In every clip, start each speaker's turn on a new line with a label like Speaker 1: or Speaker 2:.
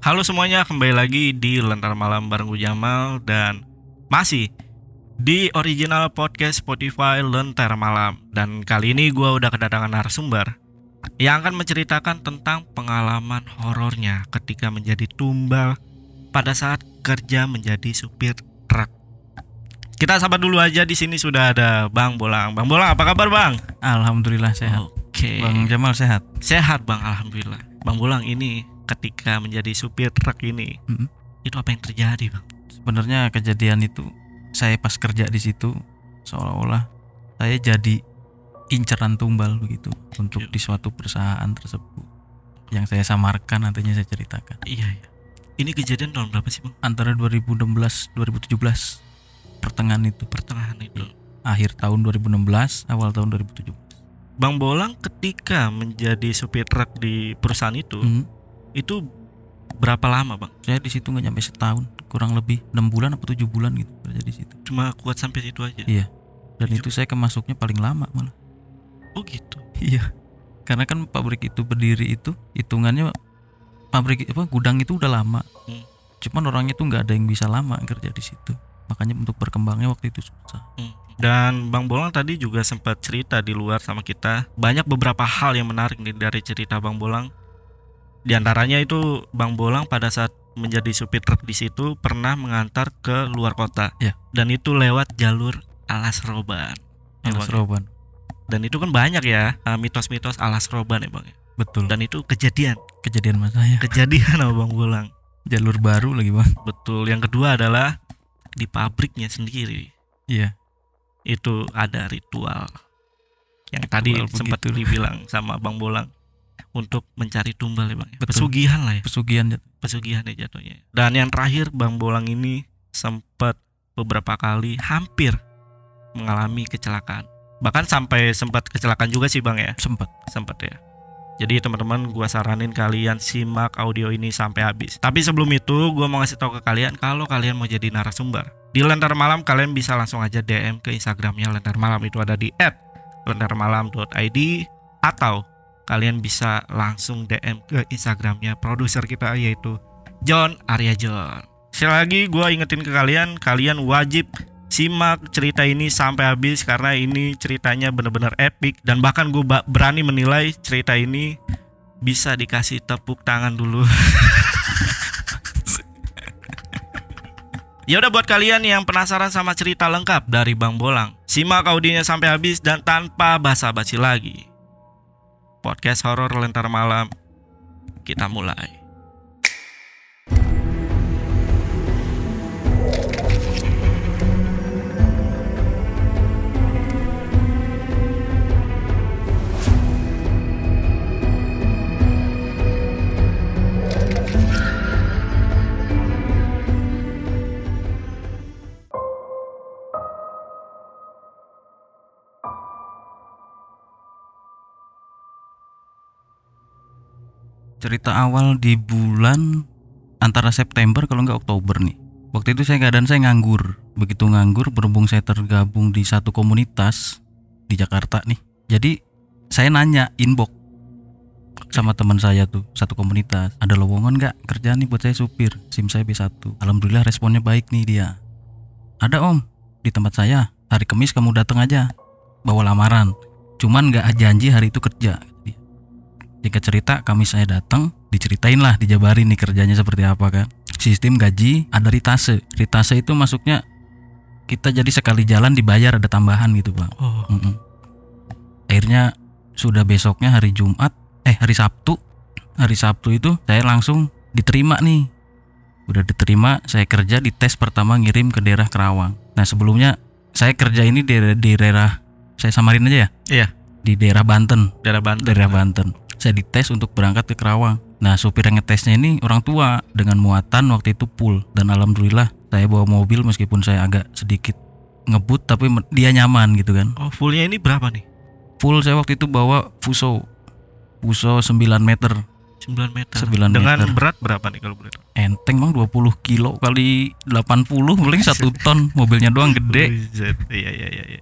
Speaker 1: Halo semuanya, kembali lagi di Lentera Malam bareng gue Jamal dan masih di original podcast Spotify Lentera Malam. Dan kali ini gue udah kedatangan narasumber yang akan menceritakan tentang pengalaman horornya ketika menjadi tumbal pada saat kerja menjadi supir truk. Kita sabar dulu aja di sini sudah ada Bang Bolang. Bang Bolang, apa kabar Bang?
Speaker 2: Alhamdulillah sehat.
Speaker 1: Oke.
Speaker 2: Bang Jamal sehat.
Speaker 1: Sehat Bang, alhamdulillah. Bang Bolang ini ketika menjadi supir truk ini,
Speaker 2: Mm-mm.
Speaker 1: itu apa yang terjadi Bang?
Speaker 2: Sebenarnya kejadian itu saya pas kerja di situ seolah-olah saya jadi inceran tumbal begitu untuk
Speaker 1: Iya.
Speaker 2: di suatu perusahaan tersebut. Yang saya samarkan nantinya saya ceritakan.
Speaker 1: Iya, iya. Ini kejadian tahun berapa sih Bang?
Speaker 2: Antara 2016 2017 pertengahan itu
Speaker 1: Pertengahan itu.
Speaker 2: akhir tahun 2016 awal tahun 2017.
Speaker 1: Bang Bolang ketika menjadi supir truk di perusahaan itu,
Speaker 2: Hmm.
Speaker 1: Itu berapa lama Bang?
Speaker 2: Saya di situ nggak nyampe setahun, kurang lebih enam bulan atau tujuh bulan gitu kerja di situ.
Speaker 1: Cuma kuat sampai situ aja.
Speaker 2: Iya. Dan itu saya kemasuknya paling lama malah.
Speaker 1: Oh gitu.
Speaker 2: Iya. Karena kan pabrik itu berdiri itu hitungannya pabrik apa gudang itu udah lama.
Speaker 1: Hmm.
Speaker 2: Cuman orangnya tuh nggak ada yang bisa lama kerja di situ. Makanya untuk berkembangnya waktu itu susah.
Speaker 1: Hmm. Dan Bang Bolang tadi juga sempat cerita di luar sama kita banyak beberapa hal yang menarik dari cerita Bang Bolang. Di antaranya itu Bang Bolang pada saat menjadi supir truk di situ pernah mengantar ke luar kota.
Speaker 2: Iya.
Speaker 1: Dan itu lewat jalur Alas Roban. Ya,
Speaker 2: Alas
Speaker 1: Bang?
Speaker 2: Roban.
Speaker 1: Dan itu kan banyak ya eh, mitos-mitos Alas Roban ya Bang. ya.
Speaker 2: Betul.
Speaker 1: Dan itu kejadian,
Speaker 2: Kejadian mas saya.
Speaker 1: kejadian sama Bang Bolang.
Speaker 2: Jalur baru lagi bang.
Speaker 1: Betul. Yang kedua adalah di pabriknya sendiri.
Speaker 2: Iya.
Speaker 1: itu ada ritual yang tadi
Speaker 2: Ritual
Speaker 1: sempat
Speaker 2: begitu.
Speaker 1: dibilang sama Bang Bolang untuk mencari tumbal ya Bang. ya?
Speaker 2: Betul.
Speaker 1: Pesugihan lah ya,
Speaker 2: Pesugihan
Speaker 1: pesugihan ya jatuhnya. Dan yang terakhir Bang Bolang ini sempat beberapa kali hampir mengalami kecelakaan. Bahkan sampai sempat kecelakaan juga sih Bang ya,
Speaker 2: sempat.
Speaker 1: sempat ya. Jadi teman-teman gua saranin kalian simak audio ini sampai habis. Tapi sebelum itu gua mau ngasih tahu ke kalian kalau kalian mau jadi narasumber. Di Lentar Malam kalian bisa langsung aja DM ke Instagramnya Lentar Malam itu ada di @lentarmalam.id atau kalian bisa langsung DM ke Instagramnya produser kita yaitu John Arya John. Sekali lagi gua ingetin ke kalian, kalian wajib simak cerita ini sampai habis karena ini ceritanya benar-benar epic dan bahkan gue berani menilai cerita ini bisa dikasih tepuk tangan dulu. ya udah buat kalian yang penasaran sama cerita lengkap dari Bang Bolang, simak audionya sampai habis dan tanpa basa-basi lagi. Podcast horor Lentar Malam kita mulai.
Speaker 2: Cerita awal di bulan antara September kalau nggak Oktober nih. Waktu itu saya keadaan saya nganggur. Begitu nganggur berhubung saya tergabung di satu komunitas di Jakarta nih. Jadi saya nanya inbox sama teman saya tuh satu komunitas ada lowongan nggak kerjaan nih buat saya supir? Sim saya B1 alhamdulillah responnya baik nih dia. Ada om. Di tempat saya. Hari Kamis kamu datang aja. Bawa lamaran. Cuman nggak janji hari itu kerja jika cerita kami saya datang diceritain lah dijabarin nih kerjanya seperti apa kan. Sistem gaji ada ritase. Ritase itu masuknya kita jadi sekali jalan dibayar ada tambahan gitu bang
Speaker 1: Oh,
Speaker 2: Mm-mm. akhirnya sudah besoknya hari Jumat eh hari Sabtu. Hari Sabtu itu saya langsung diterima nih. Udah diterima saya kerja di tes pertama ngirim ke daerah Kerawang. Nah sebelumnya saya kerja ini di, di daerah saya samarin aja ya?
Speaker 1: Iya.
Speaker 2: di daerah Banten.
Speaker 1: Daerah Banten.
Speaker 2: daerah Banten saya dites untuk berangkat ke Kerawang Nah supir yang ngetesnya ini orang tua dengan muatan waktu itu full dan alhamdulillah saya bawa mobil meskipun saya agak sedikit ngebut tapi dia nyaman gitu kan.
Speaker 1: Oh, fullnya ini berapa nih?
Speaker 2: Full saya waktu itu bawa Fuso Fuso 9 meter
Speaker 1: 9 meter.
Speaker 2: 9
Speaker 1: Dengan
Speaker 2: meter.
Speaker 1: berat berapa nih kalau boleh tahu?
Speaker 2: enteng bang 20 kilo kali 80 paling satu ton mobilnya doang gede.
Speaker 1: Iya iya iya iya.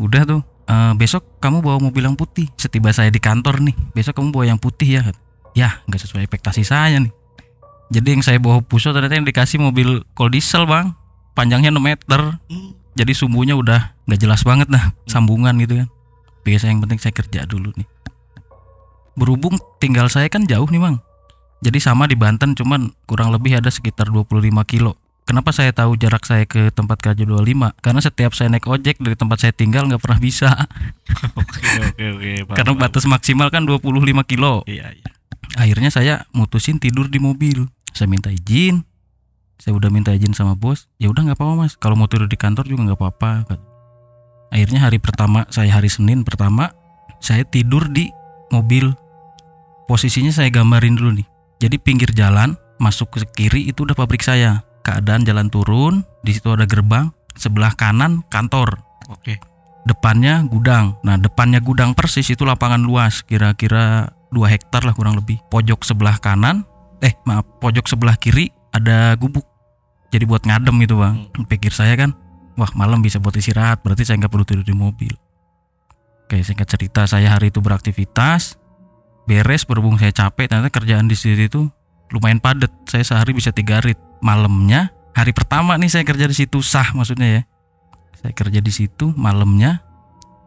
Speaker 2: udah tuh eh, besok kamu bawa mobil yang putih setiba saya di kantor nih. Besok kamu bawa yang putih ya. Ya nggak sesuai ekspektasi saya nih. Jadi yang saya bawa puso ternyata yang dikasih mobil kol diesel bang. Panjangnya 6 meter. Jadi sumbunya udah nggak jelas banget nah sambungan gitu kan. Biasa yang penting saya kerja dulu nih. Berhubung tinggal saya kan jauh nih bang. Jadi sama di Banten cuman kurang lebih ada sekitar 25 kilo Kenapa saya tahu jarak saya ke tempat kerja 25? Karena setiap saya naik ojek dari tempat saya tinggal nggak pernah bisa.
Speaker 1: Oke oke oke. paham,
Speaker 2: Karena batas maksimal kan 25 kilo.
Speaker 1: Iya iya.
Speaker 2: Akhirnya saya mutusin tidur di mobil. Saya minta izin. Saya udah minta izin sama bos. Ya udah nggak apa-apa mas. Kalau mau tidur di kantor juga nggak apa-apa. Akhirnya hari pertama Saya hari Senin pertama Saya tidur di mobil. Posisinya saya gambarin dulu nih. Jadi pinggir jalan Masuk ke kiri itu udah pabrik saya Keadaan jalan turun di situ ada gerbang Sebelah kanan kantor
Speaker 1: Oke.
Speaker 2: depannya gudang. Nah, depannya gudang persis itu lapangan luas, kira-kira 2 hektar lah kurang lebih. Pojok sebelah kanan, eh maaf, pojok sebelah kiri ada gubuk. Jadi buat ngadem itu bang. Pikir saya kan, wah malam bisa buat istirahat, berarti saya nggak perlu tidur di mobil. Oke, singkat cerita saya hari itu beraktivitas, beres berhubung saya capek, ternyata kerjaan di situ itu lumayan padat. Saya sehari bisa tiga rit. Malamnya, hari pertama nih saya kerja di situ sah maksudnya ya. Saya kerja di situ malamnya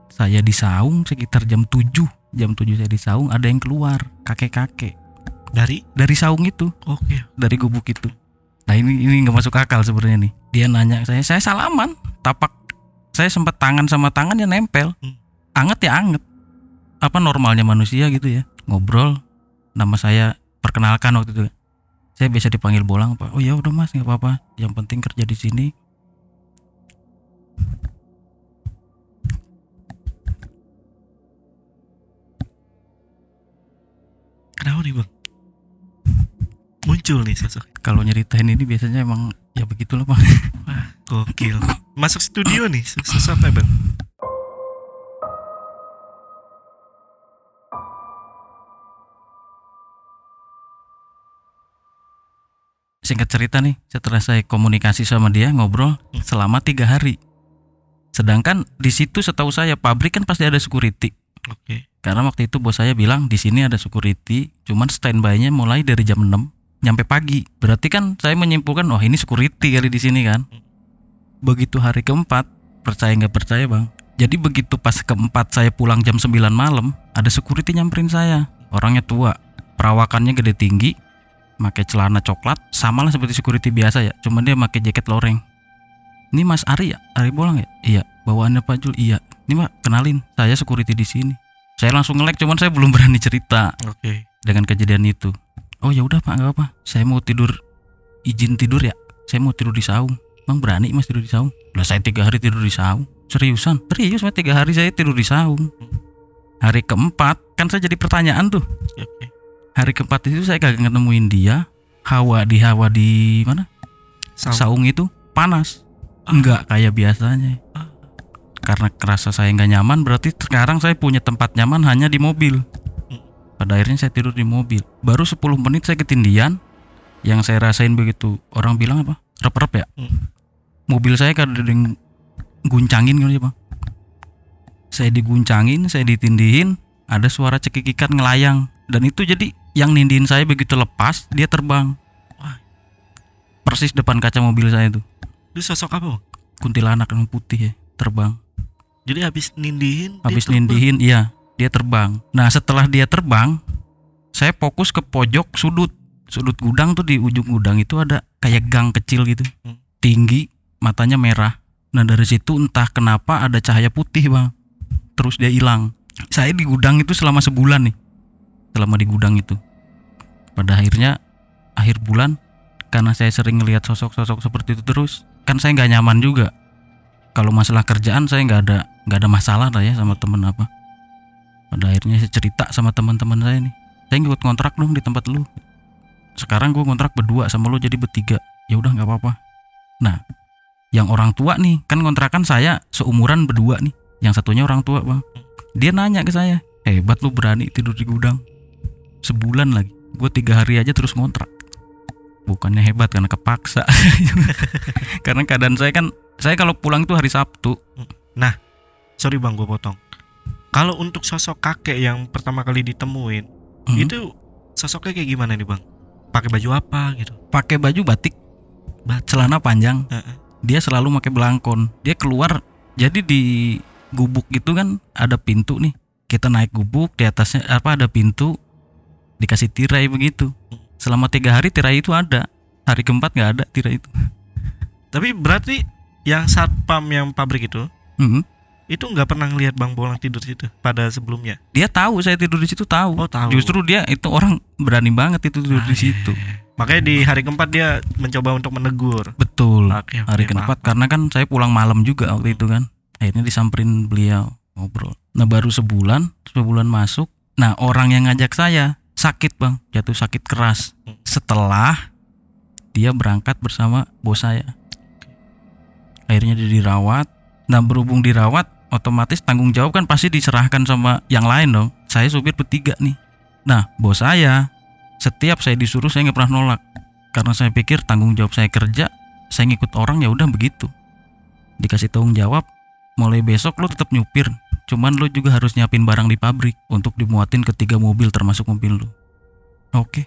Speaker 2: saya di saung sekitar jam 7 jam 7 saya di saung ada yang keluar kakek-kakek.
Speaker 1: Dari?
Speaker 2: Dari saung itu.
Speaker 1: Oke.
Speaker 2: dari gubuk itu. Nah ini ini nggak masuk akal sebenarnya nih. Dia nanya saya saya salaman. Tapak saya sempat tangan sama tangan ya nempel.
Speaker 1: Hmm.
Speaker 2: anget ya anget. Apa normalnya manusia gitu ya. Ngobrol nama saya perkenalkan waktu itu saya biasa dipanggil bolang pak oh ya udah mas nggak apa-apa yang penting kerja di sini
Speaker 1: Kenapa nih bang? Muncul nih sosok.
Speaker 2: kalau nyeritain ini biasanya emang ya begitulah pak
Speaker 1: Wah, gokil. Masuk studio nih sos- sosok apa bang?
Speaker 2: Singkat cerita nih setelah saya komunikasi sama dia ngobrol selama tiga hari. Sedangkan di situ setahu saya pabrik kan pasti ada security.
Speaker 1: Oke.
Speaker 2: karena waktu itu bos saya bilang di sini ada security cuman standby-nya mulai dari jam 6 nyampe pagi. Berarti kan saya menyimpulkan oh ini security kali di sini kan? Begitu hari keempat percaya nggak percaya bang? Jadi begitu pas keempat saya pulang jam 9 malam ada security nyamperin saya. Orangnya tua perawakannya gede tinggi pakai celana coklat sama lah seperti security biasa ya cuman dia pakai jaket loreng. Ini Mas Ari ya? Ari Bolang ya? Iya bawaannya Pak Jul. Iya. Ini Mak kenalin saya security di sini. Saya langsung ngelek cuman saya belum berani cerita
Speaker 1: Oke.
Speaker 2: dengan kejadian itu. Oh ya udah Pak nggak apa saya mau tidur izin tidur ya? Saya mau tidur di saung. Bang berani mas tidur di saung? Lah saya tiga hari tidur di saung. Seriusan? Serius mas? Tiga hari saya tidur di saung. Hari keempat kan saya jadi pertanyaan tuh.
Speaker 1: Oke.
Speaker 2: Hari keempat itu saya kagak nemuin dia hawa di hawa di mana?
Speaker 1: Saung.
Speaker 2: saung itu panas.
Speaker 1: Ah.
Speaker 2: enggak kayak biasanya.
Speaker 1: Ah.
Speaker 2: karena kerasa saya nggak nyaman berarti sekarang saya punya tempat nyaman hanya di mobil. Pada akhirnya saya tidur di mobil. Baru 10 menit saya ketindian. Yang saya rasain begitu orang bilang apa? Rep-rep ya?
Speaker 1: Hmm.
Speaker 2: mobil saya ada yang guncangin ya bang saya diguncangin saya ditindihin ada suara cekikikan ngelayang. Dan itu jadi yang nindihin saya begitu lepas dia terbang.
Speaker 1: Wah.
Speaker 2: persis depan kaca mobil saya itu.
Speaker 1: Itu sosok apa
Speaker 2: kuntilanak yang putih ya terbang.
Speaker 1: Jadi habis nindihin.
Speaker 2: habis nindihin iya dia terbang. Nah setelah dia terbang saya fokus ke pojok sudut. Sudut gudang tuh di ujung gudang itu ada kayak gang kecil gitu.
Speaker 1: Hmm.
Speaker 2: tinggi matanya merah. Nah dari situ entah kenapa ada cahaya putih bang. Terus dia hilang. Saya di gudang itu selama sebulan nih selama di gudang itu. Pada akhirnya akhir bulan karena saya sering ngelihat sosok-sosok seperti itu terus kan saya nggak nyaman juga. Kalau masalah kerjaan saya nggak ada nggak ada masalah lah ya sama temen apa. Pada akhirnya saya cerita sama teman-teman saya nih saya ngikut kontrak dong di tempat lu. Sekarang gue kontrak berdua sama lu jadi bertiga. Ya udah nggak apa-apa. Nah yang orang tua nih kan kontrakan saya seumuran berdua nih yang satunya orang tua bang. Dia nanya ke saya hebat lu berani tidur di gudang sebulan lagi. Gue tiga hari aja terus ngontrak. Bukannya hebat karena kepaksa. Karena keadaan saya kan saya kalau pulang itu hari Sabtu.
Speaker 1: Sorry bang gue potong. Kalau untuk sosok kakek yang pertama kali ditemuin
Speaker 2: Mhm.
Speaker 1: itu sosoknya kayak gimana nih bang? Pakai baju apa gitu?
Speaker 2: Pakai baju batik. Celana panjang.
Speaker 1: Heeh.
Speaker 2: dia selalu pakai belangkon. Dia keluar jadi di gubuk itu kan ada pintu nih. Kita naik gubuk di atasnya apa ada pintu dikasih tirai begitu. Selama tiga hari tirai itu ada. Hari keempat nggak ada tirai itu.
Speaker 1: Tapi berarti yang satpam yang pabrik itu
Speaker 2: Mhm.
Speaker 1: itu nggak pernah ngelihat bang Bolang tidur situ pada sebelumnya?
Speaker 2: Dia tahu saya tidur di situ tahu.
Speaker 1: Oh tahu.
Speaker 2: Justru dia itu orang berani banget itu tidur
Speaker 1: Ah,
Speaker 2: di
Speaker 1: iya,
Speaker 2: situ
Speaker 1: makanya di hari keempat dia mencoba untuk menegur.
Speaker 2: Betul.
Speaker 1: Oke, oke,
Speaker 2: hari
Speaker 1: maaf.
Speaker 2: keempat karena kan saya pulang malam juga waktu itu kan. Akhirnya disamperin beliau ngobrol. Nah baru sebulan sebulan masuk. Nah orang yang ngajak saya sakit bang. Jatuh sakit keras. Setelah dia berangkat bersama bos saya. Akhirnya dia dirawat. Nah berhubung dirawat otomatis tanggung jawab kan pasti diserahkan sama yang lain dong. Saya supir bertiga nih. Nah bos saya setiap saya disuruh saya nggak pernah nolak. Karena saya pikir tanggung jawab saya kerja saya ngikut orang ya udah begitu. Dikasih tanggung jawab mulai besok lo tetap nyupir cuman lo juga harus nyiapin barang di pabrik untuk dimuatin ke tiga mobil termasuk mobil lo oke.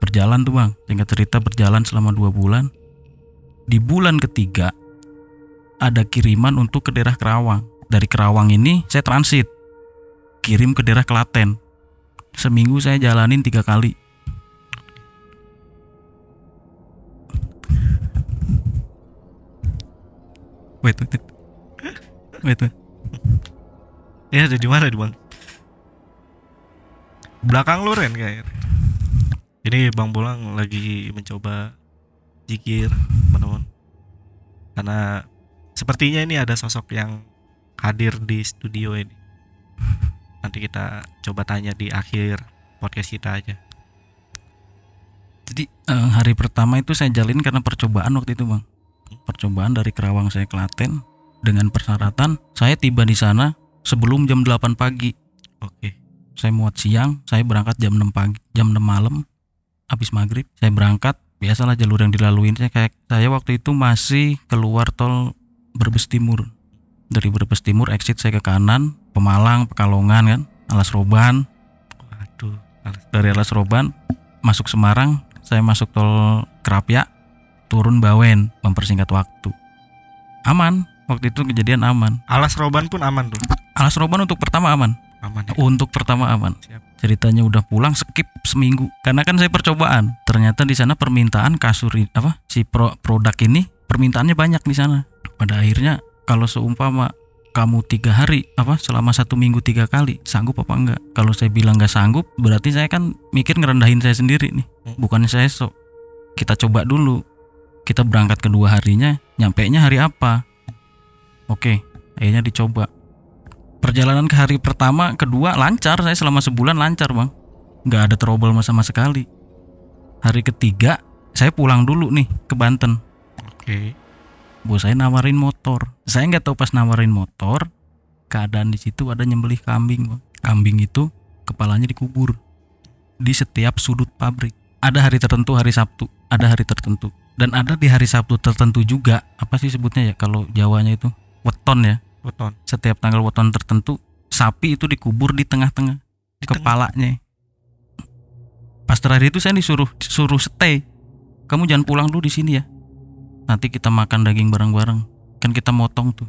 Speaker 2: Berjalan tuh bang. Singkat cerita berjalan selama dua bulan. Di bulan ketiga ada kiriman untuk ke daerah Kerawang. Dari Kerawang ini saya transit. Kirim ke daerah Klaten. Seminggu saya jalanin tiga kali. Wait, wait, wait. Wait, wait.
Speaker 1: Ya ada di mana bang belakang lu Ren kayak. Ini bang Bolang lagi mencoba jikir teman-teman. Karena sepertinya ini ada sosok yang hadir di studio ini. Nanti kita coba tanya di akhir podcast kita aja.
Speaker 2: Jadi eh, hari pertama itu saya jalin karena percobaan waktu itu bang. Percobaan dari Kerawang saya Klaten dengan persyaratan saya tiba di sana sebelum jam 8 pagi.
Speaker 1: oke
Speaker 2: Saya muat siang, saya berangkat jam 6 pagi, jam 6 malam, habis maghrib saya berangkat. Biasalah jalur yang dilaluin. Saya kayak saya waktu itu masih keluar tol Brebes Timur. Dari Brebes Timur exit saya ke kanan, Pemalang, Pekalongan kan, Alas Roban,
Speaker 1: waduh alas-
Speaker 2: dari Alas Roban masuk Semarang saya masuk tol Kerapia turun Bawen mempersingkat waktu. Aman waktu itu kejadian aman.
Speaker 1: Alas roban pun aman tuh
Speaker 2: Alas Roban untuk pertama aman.
Speaker 1: Aman ya?
Speaker 2: Untuk pertama aman.
Speaker 1: Siap.
Speaker 2: ceritanya udah pulang skip seminggu. Karena kan saya percobaan. Ternyata di sana permintaan kasur apa si pro- produk ini permintaannya banyak di sana. Pada akhirnya kalau seumpama kamu tiga hari apa selama satu minggu tiga kali sanggup apa enggak? Kalau saya bilang nggak sanggup berarti saya kan mikir ngerendahin saya sendiri nih.
Speaker 1: Hmm.
Speaker 2: bukannya saya sok. Kita coba dulu. Kita berangkat kedua harinya nyampe nya hari apa? Oke akhirnya dicoba perjalanan ke hari pertama kedua lancar. Saya selama sebulan lancar bang. Nggak ada trouble sama sekali. Hari ketiga saya pulang dulu nih ke Banten.
Speaker 1: Oke.
Speaker 2: Bos saya nawarin motor. Saya nggak tahu pas nawarin motor keadaan di situ ada nyembelih kambing bang. Kambing itu kepalanya dikubur di setiap sudut pabrik. Ada hari tertentu hari Sabtu. Ada hari tertentu. Dan ada di hari Sabtu tertentu juga apa sih sebutnya ya kalau Jawanya itu? Weton ya
Speaker 1: weton.
Speaker 2: Setiap tanggal weton tertentu sapi itu dikubur di tengah-tengah
Speaker 1: Di tengah.
Speaker 2: kepalanya. Pas terakhir itu saya disuruh suruh stay. Kamu jangan pulang dulu di sini ya. Nanti kita makan daging bareng-bareng. Kan kita motong tuh.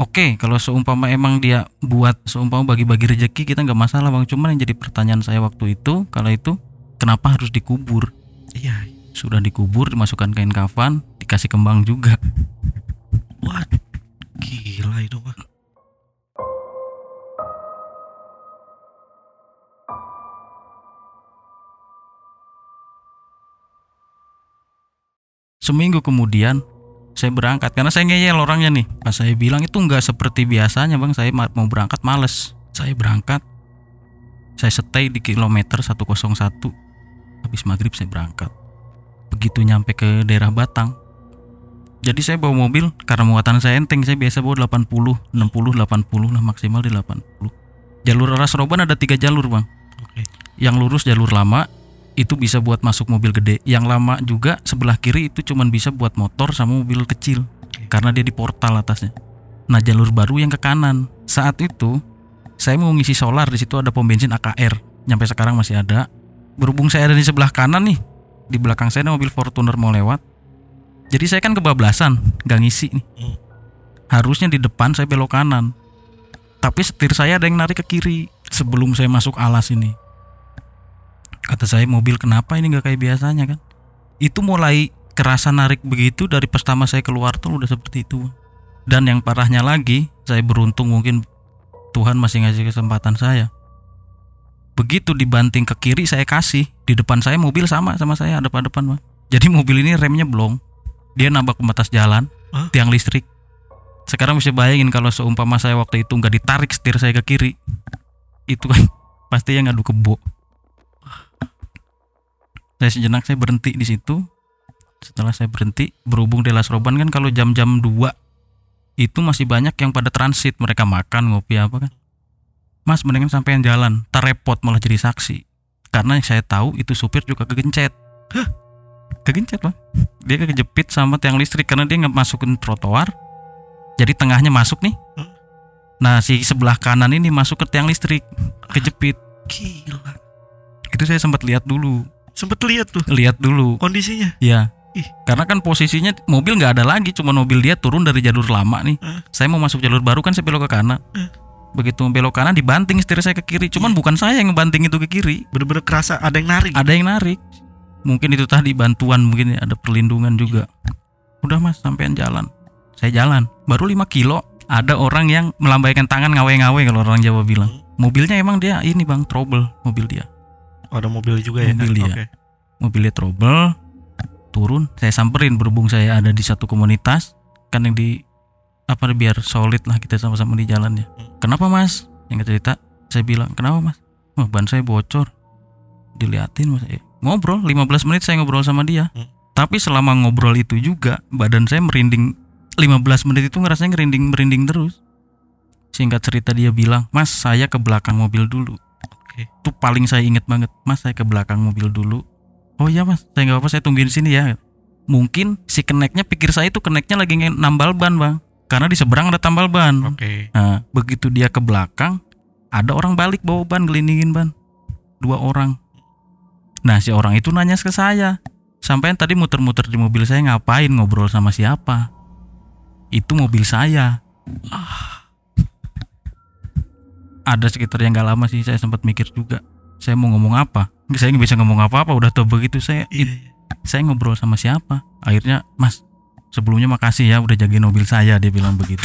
Speaker 2: Oke kalau seumpama emang dia buat seumpama bagi-bagi rezeki kita nggak masalah bang. Cuman yang jadi pertanyaan saya waktu itu kalau itu kenapa harus dikubur?
Speaker 1: Iya.
Speaker 2: Sudah dikubur dimasukkan kain kafan dikasih kembang juga.
Speaker 1: Wah gila itu mah
Speaker 2: Seminggu kemudian saya berangkat karena saya ngeyel orangnya nih. Pas saya bilang itu nggak seperti biasanya bang, saya ma- mau berangkat males. Saya berangkat, Saya stay di kilometer 101. Habis maghrib saya berangkat. Begitu nyampe ke daerah Batang. Jadi saya bawa mobil karena muatan saya enteng, saya biasa bawa 80, 60, 80 lah maksimal di 80. Jalur arah Seroban ada tiga jalur bang.
Speaker 1: Oke.
Speaker 2: Yang lurus jalur lama itu bisa buat masuk mobil gede. Yang lama juga sebelah kiri itu cuman bisa buat motor sama mobil kecil karena dia di portal atasnya. Nah jalur baru yang ke kanan. Saat itu saya mau ngisi solar di situ ada pom bensin AKR. Nyampe sekarang masih ada. Berhubung saya ada di sebelah kanan nih, di belakang saya ada mobil Fortuner mau lewat. Jadi saya kan kebablasan, nggak ngisi nih.
Speaker 1: Hmm.
Speaker 2: Harusnya di depan saya belok kanan. Tapi setir saya ada yang narik ke kiri sebelum saya masuk alas ini. Kata saya mobil kenapa ini nggak kayak biasanya kan? Itu mulai kerasa narik begitu dari pertama saya keluar tol udah seperti itu. Dan yang parahnya lagi, saya beruntung mungkin Tuhan masih ngasih kesempatan saya. Begitu dibanting ke kiri saya kasih, di depan saya mobil sama sama saya ada depan, Bang. Jadi mobil ini remnya belum. Dia nabrak pembatas jalan,
Speaker 1: Hah?
Speaker 2: tiang listrik. Sekarang bisa bayangin kalau seumpama saya waktu itu nggak ditarik setir saya ke kiri, itu kan pasti yang ngadu kebo. Saya sejenak saya berhenti di situ. Setelah saya berhenti, berhubung di Las Roban kan kalau jam-jam 2 itu masih banyak yang pada transit, mereka makan, ngopi apa kan. Mas mendingan sampean jalan, tar repot malah jadi saksi. Karena yang saya tahu itu supir juga kegencet. Kegencet bang. Dia kejepit sama tiang listrik karena dia nggak masukin trotoar. Jadi tengahnya masuk nih.
Speaker 1: Hmm.
Speaker 2: Nah si sebelah kanan ini masuk ke tiang listrik, kejepit.
Speaker 1: Gila.
Speaker 2: Itu saya sempat lihat dulu,
Speaker 1: Sempet lihat tuh
Speaker 2: lihat dulu.
Speaker 1: kondisinya.
Speaker 2: Ya.
Speaker 1: Ih.
Speaker 2: Karena kan posisinya mobil nggak ada lagi, cuma mobil dia turun dari jalur lama nih.
Speaker 1: Hah?
Speaker 2: Saya mau masuk jalur baru kan saya belok ke kanan.
Speaker 1: Hah?
Speaker 2: Begitu belok kanan dibanting setir saya ke kiri, cuman bukan saya yang ngebanting itu ke kiri,
Speaker 1: Bener-bener kerasa ada yang narik.
Speaker 2: ada yang narik. Mungkin itu tadi bantuan, mungkin ada perlindungan juga. Udah mas, sampean jalan. Saya jalan, baru 5 kilo. Ada orang yang melambaikan tangan ngawe-ngawe kalau orang Jawa bilang. Mobilnya emang dia ini bang trouble mobil dia.
Speaker 1: Oh, ada mobil juga ya.
Speaker 2: Mobil, iya.
Speaker 1: Oke.
Speaker 2: mobilnya trouble turun saya samperin berhubung saya ada di satu komunitas kan yang di apa biar solid lah kita sama-sama di jalan ya kenapa mas yang cerita saya bilang kenapa mas wah ban saya bocor diliatin mas Eh, ngobrol 15 menit saya ngobrol sama dia.
Speaker 1: Hmm.
Speaker 2: tapi selama ngobrol itu juga badan saya merinding. 15 menit itu ngerasanya merinding merinding terus. Singkat cerita dia bilang mas saya ke belakang mobil dulu.
Speaker 1: Oke.
Speaker 2: itu paling saya inget banget mas saya ke belakang mobil dulu. Oh iya mas saya nggak apa saya tungguin sini ya. Mungkin si keneknya pikir saya itu keneknya lagi nambal ban bang. Karena di seberang ada tambal ban.
Speaker 1: Oke.
Speaker 2: nah begitu dia ke belakang ada orang balik bawa ban gelindingin ban. Dua orang nah si orang itu nanya ke saya sampai tadi muter-muter di mobil saya ngapain ngobrol sama siapa itu mobil saya ada sekitar yang gak lama sih saya sempat mikir juga saya mau ngomong apa saya nggak bisa ngomong apa-apa udah tau begitu saya
Speaker 1: Iya, iya.
Speaker 2: saya ngobrol sama siapa akhirnya mas sebelumnya makasih ya udah jagain mobil saya dia bilang begitu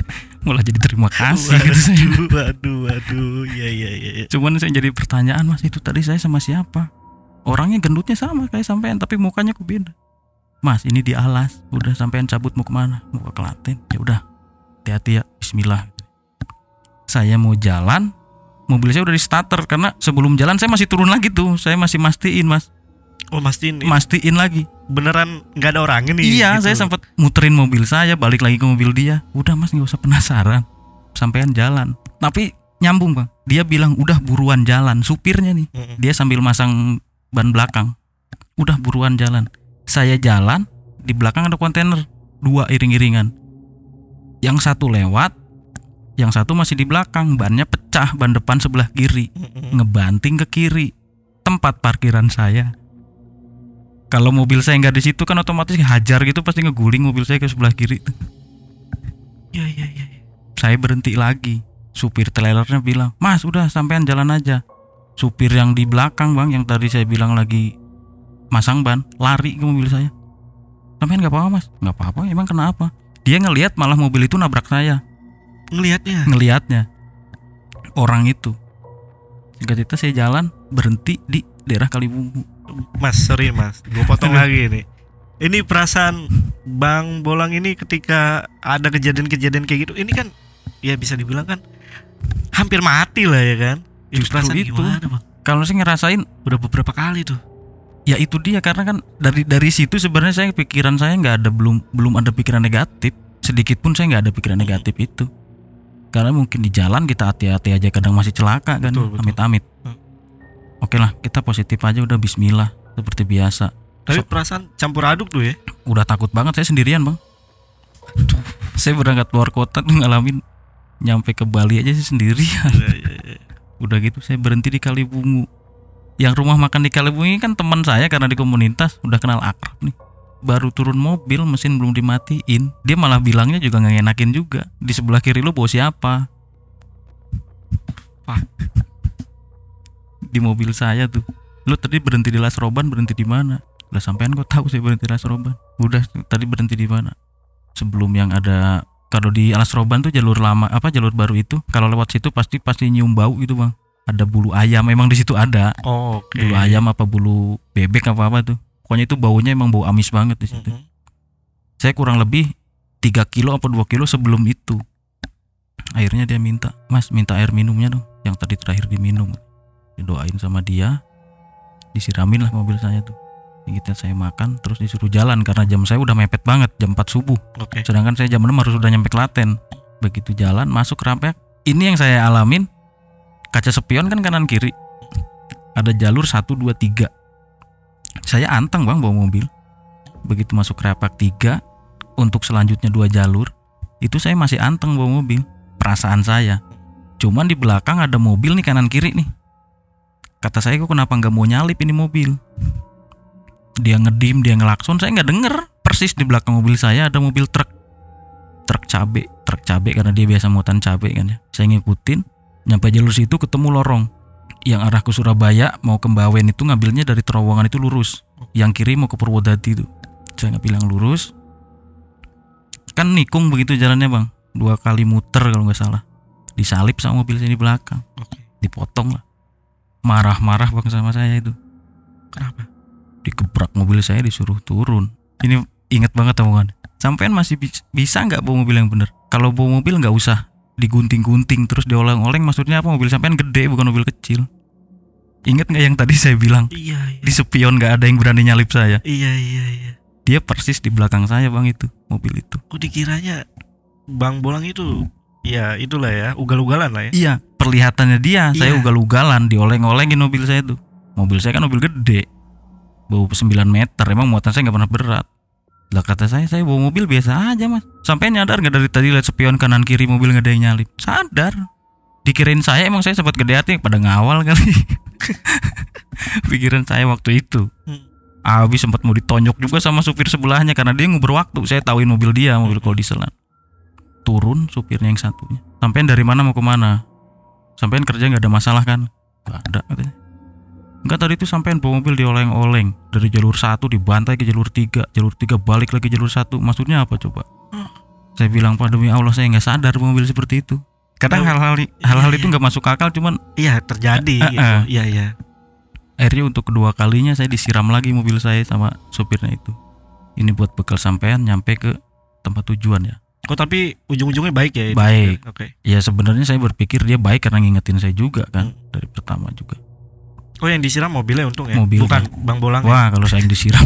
Speaker 2: malah jadi terima kasih gitu saya.
Speaker 1: Waduh, waduh, waduh. Iya, iya. iya.
Speaker 2: cuman saya jadi pertanyaan mas itu tadi saya sama siapa orangnya gendutnya sama kayak sampean tapi mukanya kok beda mas ini di alas udah sampean cabut mau ke mana mau ke Klaten ya udah hati-hati ya Bismillah saya mau jalan mobil saya udah di starter karena sebelum jalan saya masih turun lagi tuh saya masih mastiin mas
Speaker 1: Oh, mastiin nih.
Speaker 2: mastiin lagi
Speaker 1: Beneran nggak ada orangnya nih.
Speaker 2: Iya,
Speaker 1: gitu.
Speaker 2: saya sempat muterin mobil saya, balik lagi ke mobil dia. Udah mas, nggak usah penasaran. Sampean jalan. Tapi nyambung bang. Dia bilang udah buruan jalan. Supirnya nih,
Speaker 1: Mm-mm.
Speaker 2: dia sambil masang ban belakang. Udah buruan jalan. Saya jalan, di belakang ada kontainer dua iring-iringan. Yang satu lewat, yang satu masih di belakang. Bannya pecah, ban depan sebelah kiri ngebanting ke kiri tempat parkiran saya. Kalau mobil saya nggak di situ kan otomatis hajar gitu pasti ngeguling mobil saya ke sebelah kiri. tuh.
Speaker 1: Iya, iya, iya. iya.
Speaker 2: Saya berhenti lagi. Supir trailernya bilang, Mas udah sampean jalan aja. Supir yang di belakang bang, yang tadi saya bilang lagi masang ban, lari ke mobil saya. Sampean nggak apa-apa mas? Nggak apa-apa. Emang kenapa? Dia ngelihat malah mobil itu nabrak saya.
Speaker 1: Ngelihatnya.
Speaker 2: Ngelihatnya orang itu. Singkat cerita saya jalan berhenti di daerah Kalibungku.
Speaker 1: Mas, sorry Mas, gue potong lagi nih. Ini perasaan Bang Bolang ini ketika ada kejadian-kejadian kayak gitu, ini kan ya bisa dibilang kan hampir mati lah ya kan.
Speaker 2: Justru
Speaker 1: perasaan
Speaker 2: itu.
Speaker 1: gimana?
Speaker 2: Kalau saya ngerasain
Speaker 1: Udah beberapa kali tuh.
Speaker 2: ya itu dia karena kan dari dari situ sebenarnya saya pikiran saya nggak ada belum belum ada pikiran negatif sedikit pun saya nggak ada pikiran negatif itu karena mungkin di jalan kita hati-hati aja kadang masih celaka kan amit-amit
Speaker 1: Hmm.
Speaker 2: oke lah kita positif aja udah Bismillah seperti biasa
Speaker 1: Tapi
Speaker 2: So-
Speaker 1: perasaan campur aduk tuh ya.
Speaker 2: udah takut banget saya sendirian bang saya berangkat keluar kota ngalamin nyampe ke Bali aja sih sendirian
Speaker 1: Iya, iya, iya.
Speaker 2: Udah gitu saya berhenti di Kalibungu. Yang rumah makan di Kalibungu ini kan teman saya karena di komunitas udah kenal akrab nih. Baru turun mobil mesin belum dimatiin. Dia malah bilangnya juga nggak ngenakin juga. Di sebelah kiri lu bawa siapa?
Speaker 1: Wah.
Speaker 2: di mobil saya tuh. Lu tadi berhenti di Las Roban berhenti di mana? Udah sampean kok tahu saya berhenti di Las Roban? Udah tadi berhenti di mana? Sebelum yang ada kalau di Alas Roban tuh jalur lama apa jalur baru itu kalau lewat situ pasti pasti nyium bau gitu bang. Ada bulu ayam memang di situ ada.
Speaker 1: Oh, oke.
Speaker 2: bulu ayam apa bulu bebek apa apa tuh. Pokoknya itu baunya emang bau amis banget di situ.
Speaker 1: Mhm.
Speaker 2: saya kurang lebih 3 kilo apa 2 kilo sebelum itu. Akhirnya dia minta mas minta air minumnya dong yang tadi terakhir diminum. Didoain sama dia disiramin lah mobil saya tuh kita saya makan terus disuruh jalan karena jam saya udah mepet banget jam 4 subuh.
Speaker 1: Oke.
Speaker 2: sedangkan saya jam 6 harus sudah nyampe Klaten. Begitu jalan masuk rampek ini yang saya alamin kaca spion kan kanan kiri. Ada jalur 1 2 3 saya anteng bang bawa mobil. Begitu masuk rapak 3 untuk selanjutnya dua jalur itu saya masih anteng bawa mobil. Perasaan saya cuman di belakang ada mobil nih kanan kiri nih. Kata saya kok kenapa nggak mau nyalip ini mobil dia ngedim dia ngelakson saya nggak denger. Persis di belakang mobil saya ada mobil truk. Truk cabe truk cabe karena dia biasa muatan cabe kan ya. Saya ngikutin nyampe jalur situ ketemu lorong. Yang arah ke Surabaya mau ke Bawen itu ngambilnya dari terowongan itu lurus. Yang kiri mau ke Purwodadi itu. Saya nggak bilang lurus. Kan nikung begitu jalannya bang. Dua kali muter kalau nggak salah. Disalip sama mobil saya di belakang. Dipotong lah. Marah-marah bang sama saya itu.
Speaker 1: Kenapa?
Speaker 2: Digebrak mobil saya disuruh turun. Ini inget banget omongan sampean masih bis- bisa nggak bawa mobil yang bener? Kalau bawa mobil nggak usah digunting-gunting terus dioleng-oleng maksudnya apa? Mobil sampean gede bukan mobil kecil. Inget nggak yang tadi saya bilang?
Speaker 1: Iya, iya.
Speaker 2: di spion nggak ada yang berani nyalip saya.
Speaker 1: Iya, iya, iya.
Speaker 2: dia persis di belakang saya bang itu mobil itu.
Speaker 1: Kok dikiranya Bang Bolang itu ya itulah ya, ugal-ugalan lah ya.
Speaker 2: iya perlihatannya dia saya
Speaker 1: Iya.
Speaker 2: ugal-ugalan dioleng-olengin mobil saya tuh. Mobil saya kan mobil gede bau 9 meter emang muatan saya nggak pernah berat. Lah kata saya saya bawa mobil biasa aja mas. Sampai nyadar nggak dari tadi lihat spion kanan kiri mobil nggak ada yang nyalip. Sadar. Dikirain saya emang saya sempat gede hati pada ngawal kali. Pikiran saya waktu itu.
Speaker 1: Hmm.
Speaker 2: Abi sempat mau ditonjok juga sama supir sebelahnya karena dia nguber waktu. Saya tahuin mobil dia mobil
Speaker 1: Hmm.
Speaker 2: koldiselan turun supirnya yang satunya. Sampean dari mana mau ke mana sampean kerja nggak ada masalah kan? Nggak ada katanya Enggak tadi itu sampean bawa mobil dioleng-oleng dari jalur satu dibantai ke jalur tiga jalur tiga balik lagi jalur satu maksudnya apa coba
Speaker 1: Hmm.
Speaker 2: saya bilang pak demi Allah saya nggak sadar mobil seperti itu kadang
Speaker 1: Oh,
Speaker 2: hal-hal
Speaker 1: iya,
Speaker 2: hal-hal itu
Speaker 1: iya.
Speaker 2: nggak masuk akal cuman
Speaker 1: Iya, terjadi
Speaker 2: Eh,
Speaker 1: gitu.
Speaker 2: eh.
Speaker 1: Iya, iya.
Speaker 2: akhirnya untuk kedua kalinya saya disiram lagi mobil saya sama supirnya itu ini buat bekal sampean nyampe ke tempat tujuan ya
Speaker 1: Kok tapi ujung-ujungnya baik ya? itu?
Speaker 2: Baik.
Speaker 1: Oke.
Speaker 2: ya sebenarnya saya berpikir dia baik karena ngingetin saya juga kan
Speaker 1: Hmm.
Speaker 2: dari pertama juga
Speaker 1: Oh, yang disiram mobilnya untung ya?
Speaker 2: Mobilnya.
Speaker 1: Bukan Bang Bolang. ya?
Speaker 2: wah kalau saya yang disiram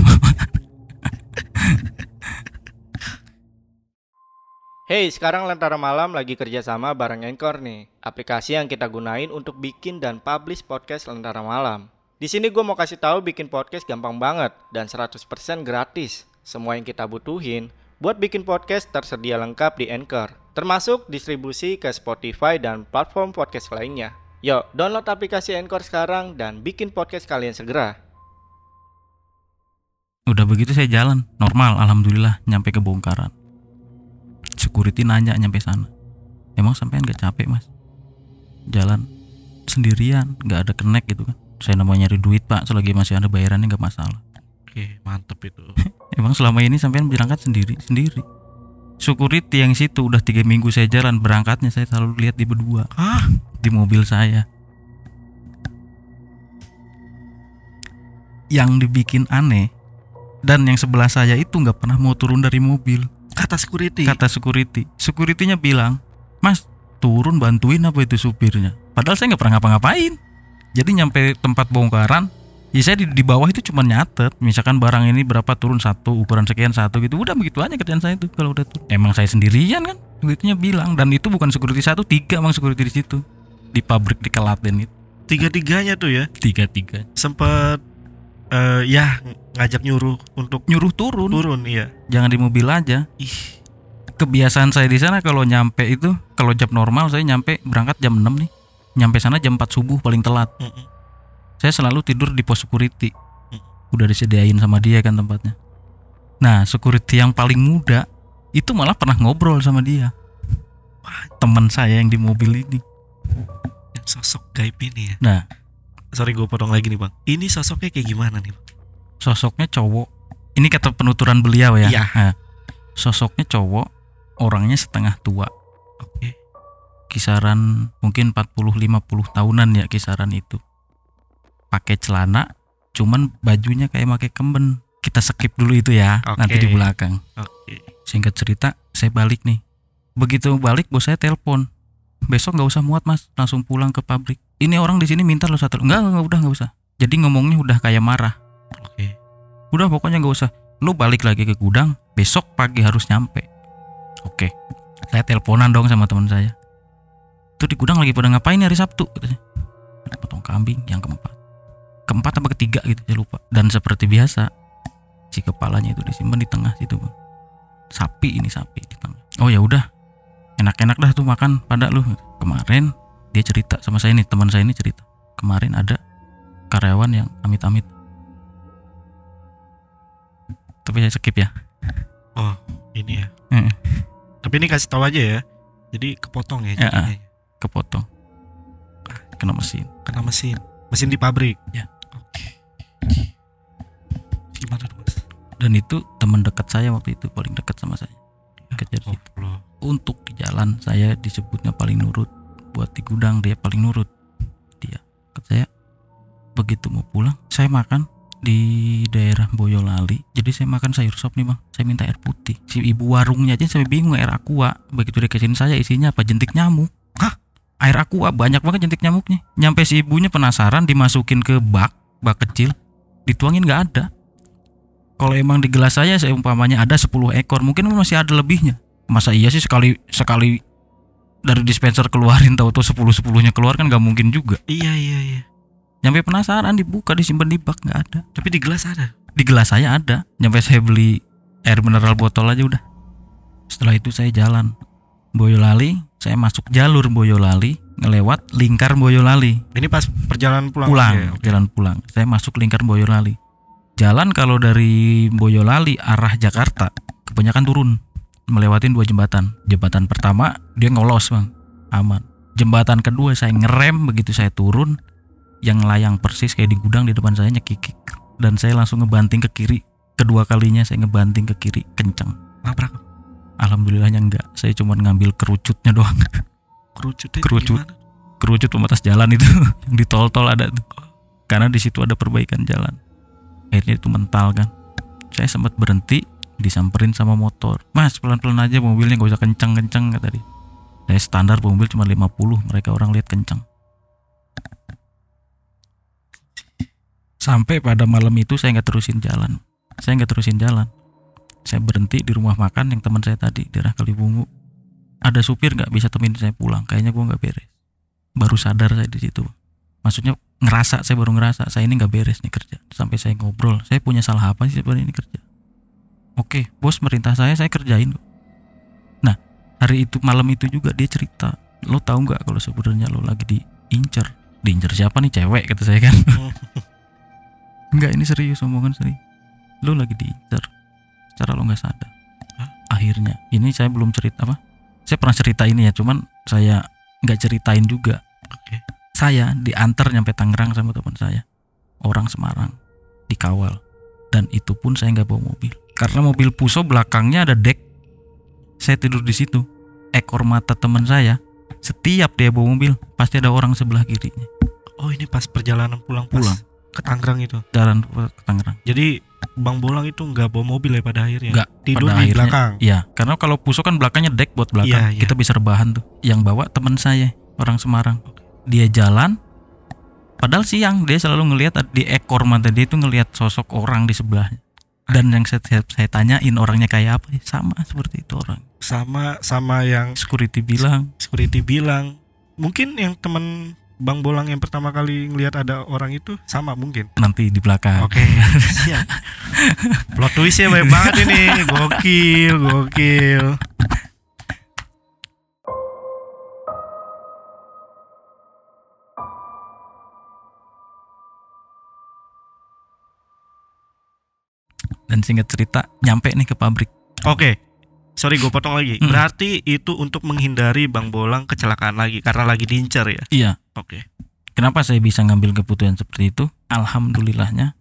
Speaker 3: Hey, sekarang Lentera Malam lagi kerjasama bareng Anchor nih. Aplikasi yang kita gunain untuk bikin dan publish podcast Lentera Malam. Di sini gue mau kasih tahu bikin podcast gampang banget dan 100% gratis. Semua yang kita butuhin buat bikin podcast tersedia lengkap di Anchor. Termasuk distribusi ke Spotify dan platform podcast lainnya. Yuk, download aplikasi Anchor sekarang dan bikin podcast kalian segera.
Speaker 2: udah begitu saya jalan normal alhamdulillah nyampe ke bongkaran security nanya nyampe sana. Emang sampean gak capek mas? Jalan sendirian nggak ada connect gitu kan. Saya namanya nyari duit pak selagi masih ada bayarannya nggak masalah.
Speaker 1: Oke, mantep itu.
Speaker 2: emang selama ini sampean berangkat sendiri sendiri security yang situ udah tiga minggu saya jalan berangkatnya saya selalu lihat di berdua.
Speaker 1: Hah?
Speaker 2: di mobil saya. Yang dibikin aneh dan yang sebelah saya itu nggak pernah mau turun dari mobil.
Speaker 1: Kata security.
Speaker 2: kata security. Securitynya bilang mas turun bantuin apa itu supirnya? Padahal saya nggak pernah ngapa-ngapain. Jadi nyampe tempat bongkaran ya saya di, di bawah itu cuma nyatet. Misalkan barang ini berapa turun? Satu ukuran sekian satu gitu. Udah begitu aja kerjaan saya itu kalau udah turun. Emang saya sendirian kan? Begitunya bilang. Dan itu bukan security satu tiga emang security di situ. Di pabrik di Kelaten itu.
Speaker 1: Tiga-tiganya tuh ya?
Speaker 2: Tiga tiga
Speaker 1: sempet eh, ya ngajak nyuruh untuk
Speaker 2: nyuruh turun.
Speaker 1: turun iya.
Speaker 2: jangan di mobil aja.
Speaker 1: Ih,
Speaker 2: kebiasaan saya di sana kalau nyampe itu kalau jam normal saya nyampe berangkat jam 6 nih. Nyampe sana jam 4 subuh paling telat.
Speaker 1: Mm-mm.
Speaker 2: Saya selalu tidur di pos security udah disediain sama dia kan tempatnya nah security yang paling muda itu malah pernah ngobrol sama dia teman saya yang di mobil ini
Speaker 1: yang sosok gaib ini ya.
Speaker 2: Nah.
Speaker 1: sorry gue potong lagi nih bang. Ini sosoknya kayak gimana nih? Bang?
Speaker 2: sosoknya cowok ini kata penuturan beliau ya
Speaker 1: Iya.
Speaker 2: Nah, sosoknya cowok orangnya setengah tua
Speaker 1: Oke.
Speaker 2: kisaran mungkin 40-50 tahunan ya kisaran itu pakai celana cuman bajunya kayak pakai kemben. Kita skip dulu itu ya
Speaker 1: Oke.
Speaker 2: nanti di belakang.
Speaker 1: Oke.
Speaker 2: singkat cerita saya balik nih. Begitu balik bos saya telepon. Besok nggak usah muat mas. Langsung pulang ke pabrik. Ini orang di sini minta lo satu. Enggak enggak udah nggak usah. Jadi ngomongnya udah kayak marah.
Speaker 1: Oke.
Speaker 2: udah pokoknya nggak usah. Lu balik lagi ke gudang besok pagi harus nyampe. Oke. Saya teleponan dong sama teman saya. Tuh di gudang lagi pada ngapain hari Sabtu? Katanya. Potong kambing yang keempat keempat apa ketiga gitu saya lupa dan seperti biasa si kepalanya itu disimpan di tengah situ bang sapi ini sapi di tengah oh ya udah enak-enak dah tuh makan pada lu kemarin dia cerita sama saya nih teman saya ini cerita kemarin ada karyawan yang amit-amit tapi saya skip ya
Speaker 1: Oh ini ya.
Speaker 2: Heeh.
Speaker 1: Tapi ini kasih tahu aja ya. Jadi kepotong ya.
Speaker 2: Ya, kepotong kena mesin
Speaker 1: Kena mesin. Mesin di pabrik.
Speaker 2: Ya.
Speaker 1: Gimana tuh mas?
Speaker 2: dan itu teman dekat saya waktu itu paling dekat sama saya. Kerja di
Speaker 1: Oh,
Speaker 2: situ.
Speaker 1: Allah.
Speaker 2: untuk di jalan saya disebutnya paling nurut. Buat di gudang dia paling nurut. Dia kata saya begitu mau pulang saya makan di daerah Boyolali. Jadi saya makan sayur sop nih bang. Saya minta air putih. Si ibu warungnya aja saya bingung air aqua. Begitu dia kasih saya isinya apa? Jentik nyamuk.
Speaker 1: Hah?
Speaker 2: air aqua? Banyak banget jentik nyamuknya. Nyampe si ibunya penasaran dimasukin ke bak bak kecil. Dituangin nggak ada kalau emang di gelas saya saya umpamanya ada 10 ekor mungkin masih ada lebihnya masa iya sih sekali sekali dari dispenser keluarin tahu tuh sepuluh sepuluhnya keluar kan nggak mungkin juga
Speaker 1: Iya iya iya.
Speaker 2: nyampe penasaran dibuka disimpan di bak nggak ada
Speaker 1: Tapi di gelas ada.
Speaker 2: di gelas saya ada nyampe saya beli air mineral botol aja udah setelah itu saya jalan Boyolali saya masuk jalur Boyolali ngelewat lingkar Boyolali
Speaker 1: Ini pas perjalanan pulang.
Speaker 2: pulang
Speaker 1: ya? Oke.
Speaker 2: jalan pulang saya masuk lingkar Boyolali jalan kalau dari Boyolali arah Jakarta kebanyakan turun. Melewatin dua jembatan. Jembatan pertama dia ngolos bang. Aman. Jembatan kedua saya ngerem begitu saya turun yang layang persis kayak di gudang di depan saya nyekikik. Dan saya langsung ngebanting ke kiri. Kedua kalinya saya ngebanting ke kiri kenceng.
Speaker 1: Nabrak.
Speaker 2: alhamdulillahnya enggak. Saya cuma ngambil kerucutnya doang.
Speaker 1: Kerucutnya
Speaker 2: Kerucut.
Speaker 1: gimana?
Speaker 2: kerucut pembatas jalan itu. Yang di tol-tol ada tuh. Karena di situ ada perbaikan jalan akhirnya itu mental kan. Saya sempat berhenti disamperin sama motor. Mas pelan-pelan aja mobilnya gak usah kencang-kencang kata dia. Saya standar mobil cuma 50 mereka orang lihat kencang sampai pada malam itu saya nggak terusin jalan. Saya nggak terusin jalan. Saya berhenti di rumah makan yang teman saya tadi daerah Kalibungu. Ada supir nggak bisa temenin saya pulang? Kayaknya gua nggak beres. Baru sadar saya di situ maksudnya ngerasa saya baru ngerasa saya ini nggak beres nih kerja. Sampai saya ngobrol saya punya salah apa sih sebenarnya ini kerja? Oke bos merintah saya saya kerjain nah hari itu malam itu juga dia cerita lo tahu nggak kalau sebenarnya lo lagi diincer diincer siapa nih? Cewek kata saya kan. Enggak ini serius omongan serius. Lo lagi diincer secara lo nggak sadar.
Speaker 1: Hah?
Speaker 2: akhirnya ini saya belum cerita apa? Saya pernah cerita ini ya cuman saya nggak ceritain juga.
Speaker 1: Oke.
Speaker 2: Saya diantar nyampe Tangerang sama teman saya orang Semarang dikawal dan itu pun saya nggak bawa mobil karena mobil Puso belakangnya ada deck saya tidur di situ ekor mata teman saya setiap dia bawa mobil pasti ada orang sebelah kirinya
Speaker 1: Oh ini pas perjalanan pulang
Speaker 2: Pulang.
Speaker 1: ke Tangerang itu.
Speaker 2: jalan ke Tangerang
Speaker 1: Jadi Bang Bolang itu nggak bawa mobil ya pada akhirnya.
Speaker 2: Nggak,
Speaker 1: Tidur
Speaker 2: pada
Speaker 1: di
Speaker 2: akhirnya-
Speaker 1: belakang.
Speaker 2: Iya, karena kalau Puso kan belakangnya deck buat belakang,
Speaker 1: Iya, iya.
Speaker 2: kita bisa rebahan tuh. Yang bawa teman saya, orang Semarang. Dia jalan padahal siang dia selalu ngelihat di ekor mata dia itu ngelihat sosok orang di sebelahnya dan yang saya, saya, saya tanyain orangnya kayak apa sama seperti itu orang
Speaker 1: sama sama yang
Speaker 2: security bilang
Speaker 1: security bilang mungkin yang teman Bang Bolang yang pertama kali ngelihat ada orang itu sama mungkin.
Speaker 2: nanti di belakang
Speaker 1: Oke, siap. Plot twistnya banyak banget ini, gokil, gokil.
Speaker 2: Dan singkat cerita nyampe nih ke pabrik
Speaker 1: Oke, sorry gue potong lagi.
Speaker 2: Hmm.
Speaker 1: Berarti itu untuk menghindari Bang Bolang kecelakaan lagi karena lagi diincar ya.
Speaker 2: iya
Speaker 1: Oke.
Speaker 2: kenapa saya bisa ngambil keputusan seperti itu alhamdulillahnya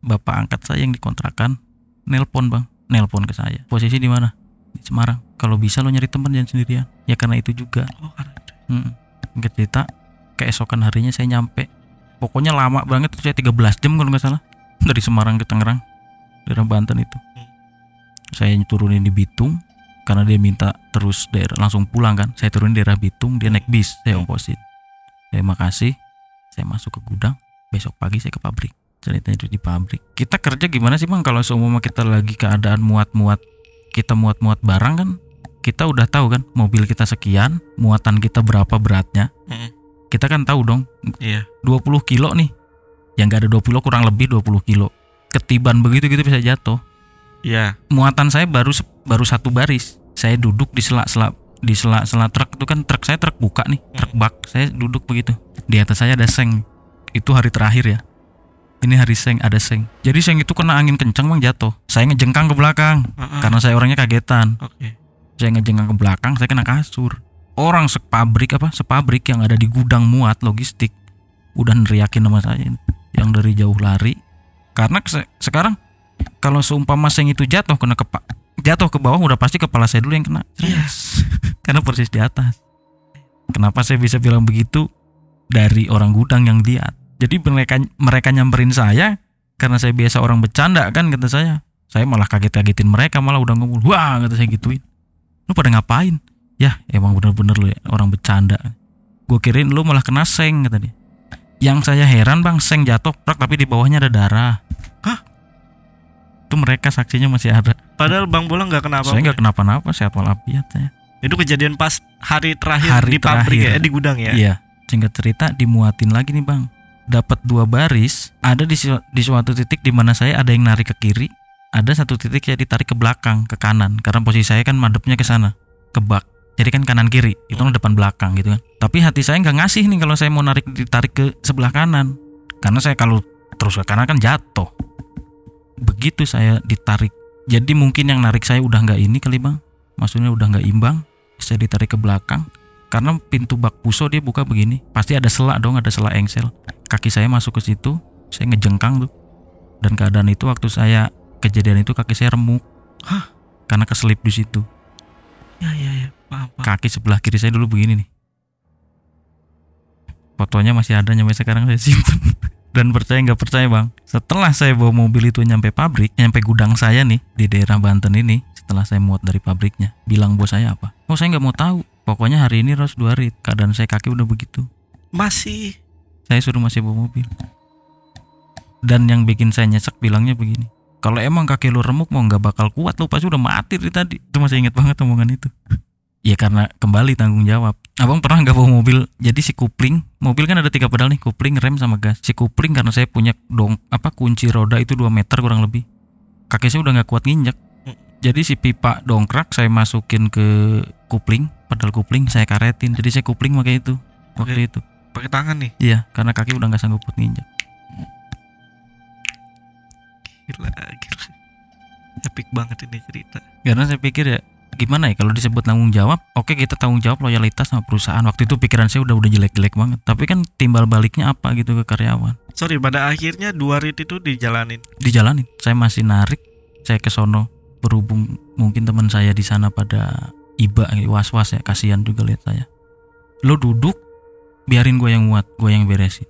Speaker 2: bapak angkat saya yang dikontrakan nelpon bang nelpon ke saya posisi di mana di Semarang kalau bisa lo nyari teman jangan sendirian ya karena itu juga
Speaker 1: Oh, karena itu.
Speaker 2: Hmm. Singkat cerita keesokan harinya saya nyampe pokoknya lama banget saya 13 jam kalau nggak salah dari Semarang ke Tangerang daerah Banten itu.
Speaker 1: Hmm.
Speaker 2: saya turunin di Bitung karena dia minta terus daerah langsung pulang kan. Saya turunin daerah Bitung dia naik bis saya ongkosin saya makasih saya masuk ke gudang besok pagi saya ke pabrik. Ceritanya itu di pabrik. Kita kerja gimana sih bang kalau seumpama kita lagi keadaan muat-muat kita muat-muat barang kan kita udah tahu kan mobil kita sekian muatan kita berapa beratnya.
Speaker 1: Mm-mm.
Speaker 2: kita kan tahu dong
Speaker 1: Iya.
Speaker 2: 20 kilo nih. Yang gak ada 20 kurang lebih 20 kilo ketiban begitu gitu bisa jatuh.
Speaker 1: Iya.
Speaker 2: muatan saya baru baru satu baris. Saya duduk di sela-sela di sela-sela truk. Itu kan truk saya truk buka nih truk bak. Saya duduk begitu. Di atas saya ada seng. Itu hari terakhir ya. Ini hari seng ada seng. Jadi seng itu kena angin kencang bang jatuh. Saya ngejengkang ke belakang
Speaker 1: Heeh.
Speaker 2: karena saya orangnya kagetan.
Speaker 1: Oke.
Speaker 2: saya ngejengkang ke belakang saya kena kasur. Orang sepabrik apa sepabrik yang ada di gudang muat logistik udah neriakin sama saya. Yang dari jauh lari karena se- sekarang kalau seumpama seng itu jatuh kena kepa jatuh ke bawah udah pasti kepala saya dulu yang kena.
Speaker 1: Yes.
Speaker 2: karena persis di atas. Kenapa saya bisa bilang begitu? Dari orang gudang yang lihat. Jadi mereka mereka nyamperin saya karena saya biasa orang bercanda kan kata saya. Saya malah kaget-kagetin mereka malah udah ngomong wah kata saya gituin. Lu pada ngapain? Ya emang bener-bener lu ya, orang bercanda. Gue kirain lu malah kena seng kata dia yang saya heran bang seng jatuh prak tapi di bawahnya ada darah
Speaker 1: Hah?
Speaker 2: itu mereka saksinya masih ada
Speaker 1: Padahal Bang Bolang nggak kenapa.
Speaker 2: saya nggak kenapa-napa sehat walafiat saya
Speaker 1: Itu kejadian pas hari terakhir
Speaker 2: Hari
Speaker 1: di pabrik
Speaker 2: terakhir.
Speaker 1: ya, di gudang ya.
Speaker 2: Iya, singkat cerita dimuatin lagi nih bang. Dapat dua baris, ada di, su- di suatu titik di mana saya ada yang narik ke kiri, ada satu titik saya ditarik ke belakang, ke kanan. Karena posisi saya kan madepnya ke sana, ke bak. Jadi kan kanan kiri, itu kan depan belakang gitu kan. Tapi hati saya nggak ngasih nih kalau saya mau narik ditarik ke sebelah kanan, karena saya kalau terus ke kanan kan jatuh. Begitu saya ditarik, jadi mungkin yang narik saya udah nggak ini kali bang, maksudnya udah nggak imbang. Saya ditarik ke belakang, karena pintu bak puso dia buka begini pasti ada selak dong ada selak engsel kaki saya masuk ke situ saya ngejengkang tuh dan keadaan itu waktu saya kejadian itu kaki saya remuk
Speaker 1: Hah?
Speaker 2: karena keselip di situ
Speaker 1: Ya ya ya. Paham, paham.
Speaker 2: kaki sebelah kiri saya dulu begini nih. Fotonya masih ada nyampe sekarang saya simpen. Dan percaya nggak percaya bang? Setelah saya bawa mobil itu nyampe pabrik nyampe gudang saya nih di daerah Banten ini setelah saya muat dari pabriknya bilang bos saya apa? Oh saya nggak mau tahu. Pokoknya hari ini harus dua hari. Keadaan saya kaki udah begitu.
Speaker 1: Masih.
Speaker 2: Saya suruh masih bawa mobil. Dan yang bikin saya nyesek bilangnya begini. Kalau emang kaki lu remuk mau nggak bakal kuat. Lu pasti udah mati dari tadi. Itu masih inget banget omongan itu ya karena kembali tanggung jawab abang pernah nggak bawa mobil jadi si kupling mobil kan ada tiga pedal nih kupling rem sama gas si kupling karena saya punya dong apa kunci roda itu 2 meter kurang lebih kaki saya udah nggak kuat nginjek jadi si pipa dongkrak saya masukin ke kupling pedal kupling saya karetin jadi saya kupling pakai itu waktu itu
Speaker 1: pakai tangan nih.
Speaker 2: Iya, karena kaki udah nggak sanggup buat nginjak.
Speaker 1: Gila, gila. Epic banget ini cerita.
Speaker 2: Karena saya pikir ya gimana ya kalau disebut tanggung jawab, oke kita tanggung jawab loyalitas sama perusahaan. Waktu itu pikiran saya udah udah jelek-jelek banget. Tapi kan timbal baliknya apa gitu ke karyawan?
Speaker 1: Sorry, pada akhirnya dua rit itu dijalanin.
Speaker 2: Dijalanin. Saya masih narik, saya ke sono berhubung mungkin teman saya di sana pada iba was-was ya, kasihan juga lihat saya. Lo duduk, biarin gue yang muat, gue yang beresin.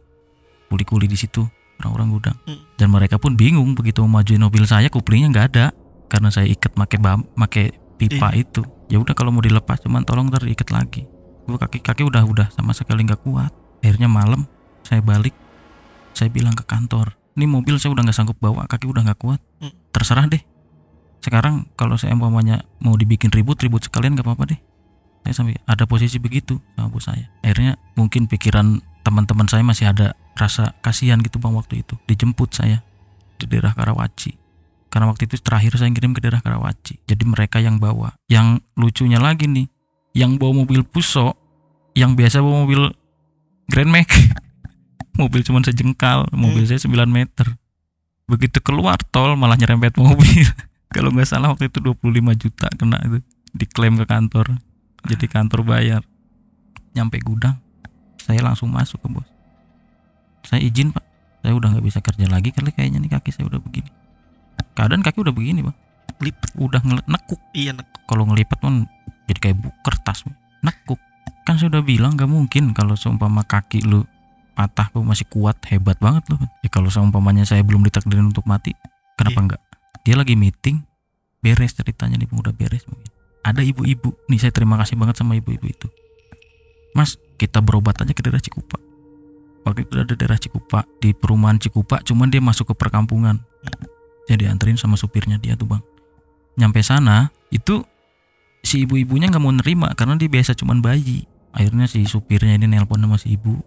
Speaker 2: Kuli-kuli di situ orang-orang gudang.
Speaker 1: Hmm.
Speaker 2: Dan mereka pun bingung begitu mau majuin mobil saya kuplingnya nggak ada karena saya ikat bam, make pipa itu. Ya udah kalau mau dilepas cuman tolong ntar diikat lagi. Gue kaki kaki udah udah sama sekali nggak kuat. akhirnya malam saya balik saya bilang ke kantor ini mobil saya udah nggak sanggup bawa kaki udah nggak kuat
Speaker 1: Hmm.
Speaker 2: terserah deh sekarang kalau saya umpamanya mau dibikin ribut ribut sekalian gak apa-apa deh saya sampai ada posisi begitu sama bos saya akhirnya mungkin pikiran teman-teman saya masih ada rasa kasihan gitu bang waktu itu dijemput saya di daerah Karawaci karena waktu itu terakhir saya kirim ke daerah Karawaci. Jadi mereka yang bawa. Yang lucunya lagi nih yang bawa mobil Puso yang biasa bawa mobil Grand Max. Mobil cuman sejengkal mobil saya 9 meter. Begitu keluar tol malah nyerempet mobil. Kalau nggak salah waktu itu 25 juta kena itu diklaim ke kantor. Jadi kantor bayar. Nyampe gudang saya langsung masuk ke bos. Saya izin pak. Saya udah nggak bisa kerja lagi kali kayaknya nih kaki saya udah begini keadaan kaki udah begini bang.
Speaker 1: Lipet
Speaker 2: udah ngel- nekuk.
Speaker 1: Iya nek.
Speaker 2: Kalau ngelipat kan jadi kayak bu kertas nekuk. Kan saya udah bilang gak mungkin kalau seumpama kaki lu patah lu masih kuat hebat banget lu ya kalau seumpamanya saya belum ditakdirin untuk mati kenapa
Speaker 1: Iya.
Speaker 2: enggak dia lagi meeting beres ceritanya nih udah beres mungkin ada ibu-ibu. Nih saya terima kasih banget sama ibu-ibu itu. Mas kita berobat aja ke daerah Cikupa. Waktu itu ada daerah Cikupa di perumahan Cikupa cuman dia masuk ke perkampungan saya dianterin sama supirnya dia tuh bang. Nyampe sana itu si ibu-ibunya nggak mau nerima karena dia biasa cuman bayi. Akhirnya si supirnya ini nelpon sama si ibu.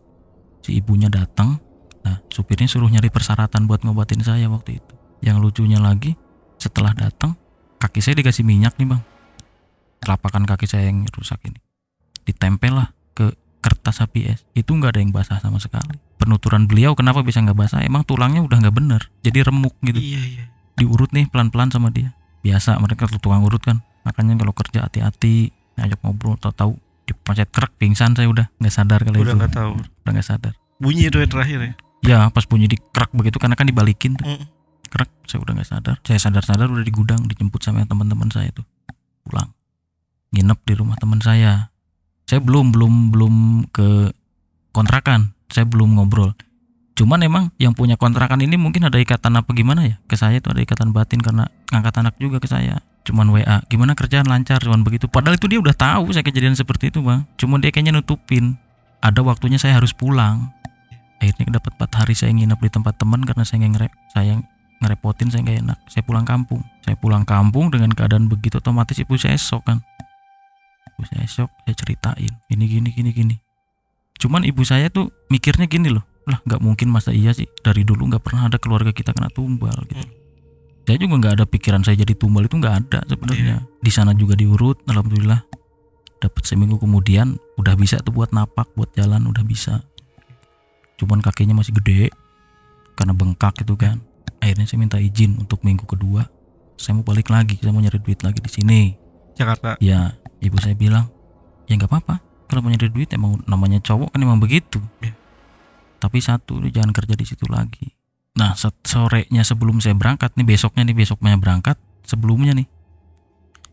Speaker 2: Si ibunya datang. Nah supirnya suruh nyari persyaratan buat ngobatin saya waktu itu. Yang lucunya lagi setelah datang kaki saya dikasih minyak nih bang. Telapakan kaki saya yang rusak ini. Ditempel lah ke kertas HPS itu nggak ada yang basah sama sekali penuturan beliau kenapa bisa nggak basah? Emang tulangnya udah nggak bener jadi remuk gitu.
Speaker 1: Iya iya.
Speaker 2: Diurut nih pelan-pelan sama dia. Biasa mereka tuh tukang urut kan. Makanya kalau kerja hati-hati ngajak ngobrol tahu-tahu dipencet krek pingsan saya udah. Nggak sadar kali
Speaker 1: udah
Speaker 2: itu.
Speaker 1: nggak tahu.
Speaker 2: Udah nggak sadar.
Speaker 1: Bunyi itu yang terakhir ya?
Speaker 2: Ya pas bunyi di krek begitu karena kan dibalikin tuh.
Speaker 1: Mm.
Speaker 2: krek saya udah nggak sadar. Saya sadar-sadar udah di gudang dijemput sama teman-teman saya tuh. Pulang. Nginep di rumah teman saya. Saya belum belum belum ke kontrakan saya belum ngobrol. Cuman emang yang punya kontrakan ini mungkin ada ikatan apa gimana ya? Ke saya tuh ada ikatan batin karena ngangkat anak juga ke saya. Cuman WA gimana kerjaan lancar cuman begitu. Padahal itu dia udah tahu saya kejadian seperti itu bang. Cuman dia kayaknya nutupin. Ada waktunya saya harus pulang. Akhirnya dapat 4 hari saya nginep di tempat teman karena saya nggak ngere saya ngerepotin saya nggak enak. Saya pulang kampung. Saya pulang kampung dengan keadaan begitu otomatis ibu saya esok kan. Ibu saya esok saya ceritain. Ini gini gini gini cuman ibu saya tuh mikirnya gini loh lah nggak mungkin masa iya sih? Dari dulu nggak pernah ada keluarga kita kena tumbal gitu. Saya juga nggak ada pikiran saya jadi tumbal itu nggak ada sebenarnya. Di sana juga diurut alhamdulillah. Dapat seminggu kemudian udah bisa tuh buat napak buat jalan udah bisa. Cuman kakinya masih gede karena bengkak itu kan. Akhirnya saya minta izin untuk minggu kedua. Saya mau balik lagi saya mau nyari duit lagi di sini.
Speaker 1: Jakarta.
Speaker 2: Ya ibu saya bilang ya nggak apa-apa kalau mau nyari duit emang namanya cowok kan emang begitu.
Speaker 1: Iya.
Speaker 2: tapi satu lu jangan kerja di situ lagi. Nah sorenya sebelum saya berangkat nih besoknya nih besoknya berangkat sebelumnya nih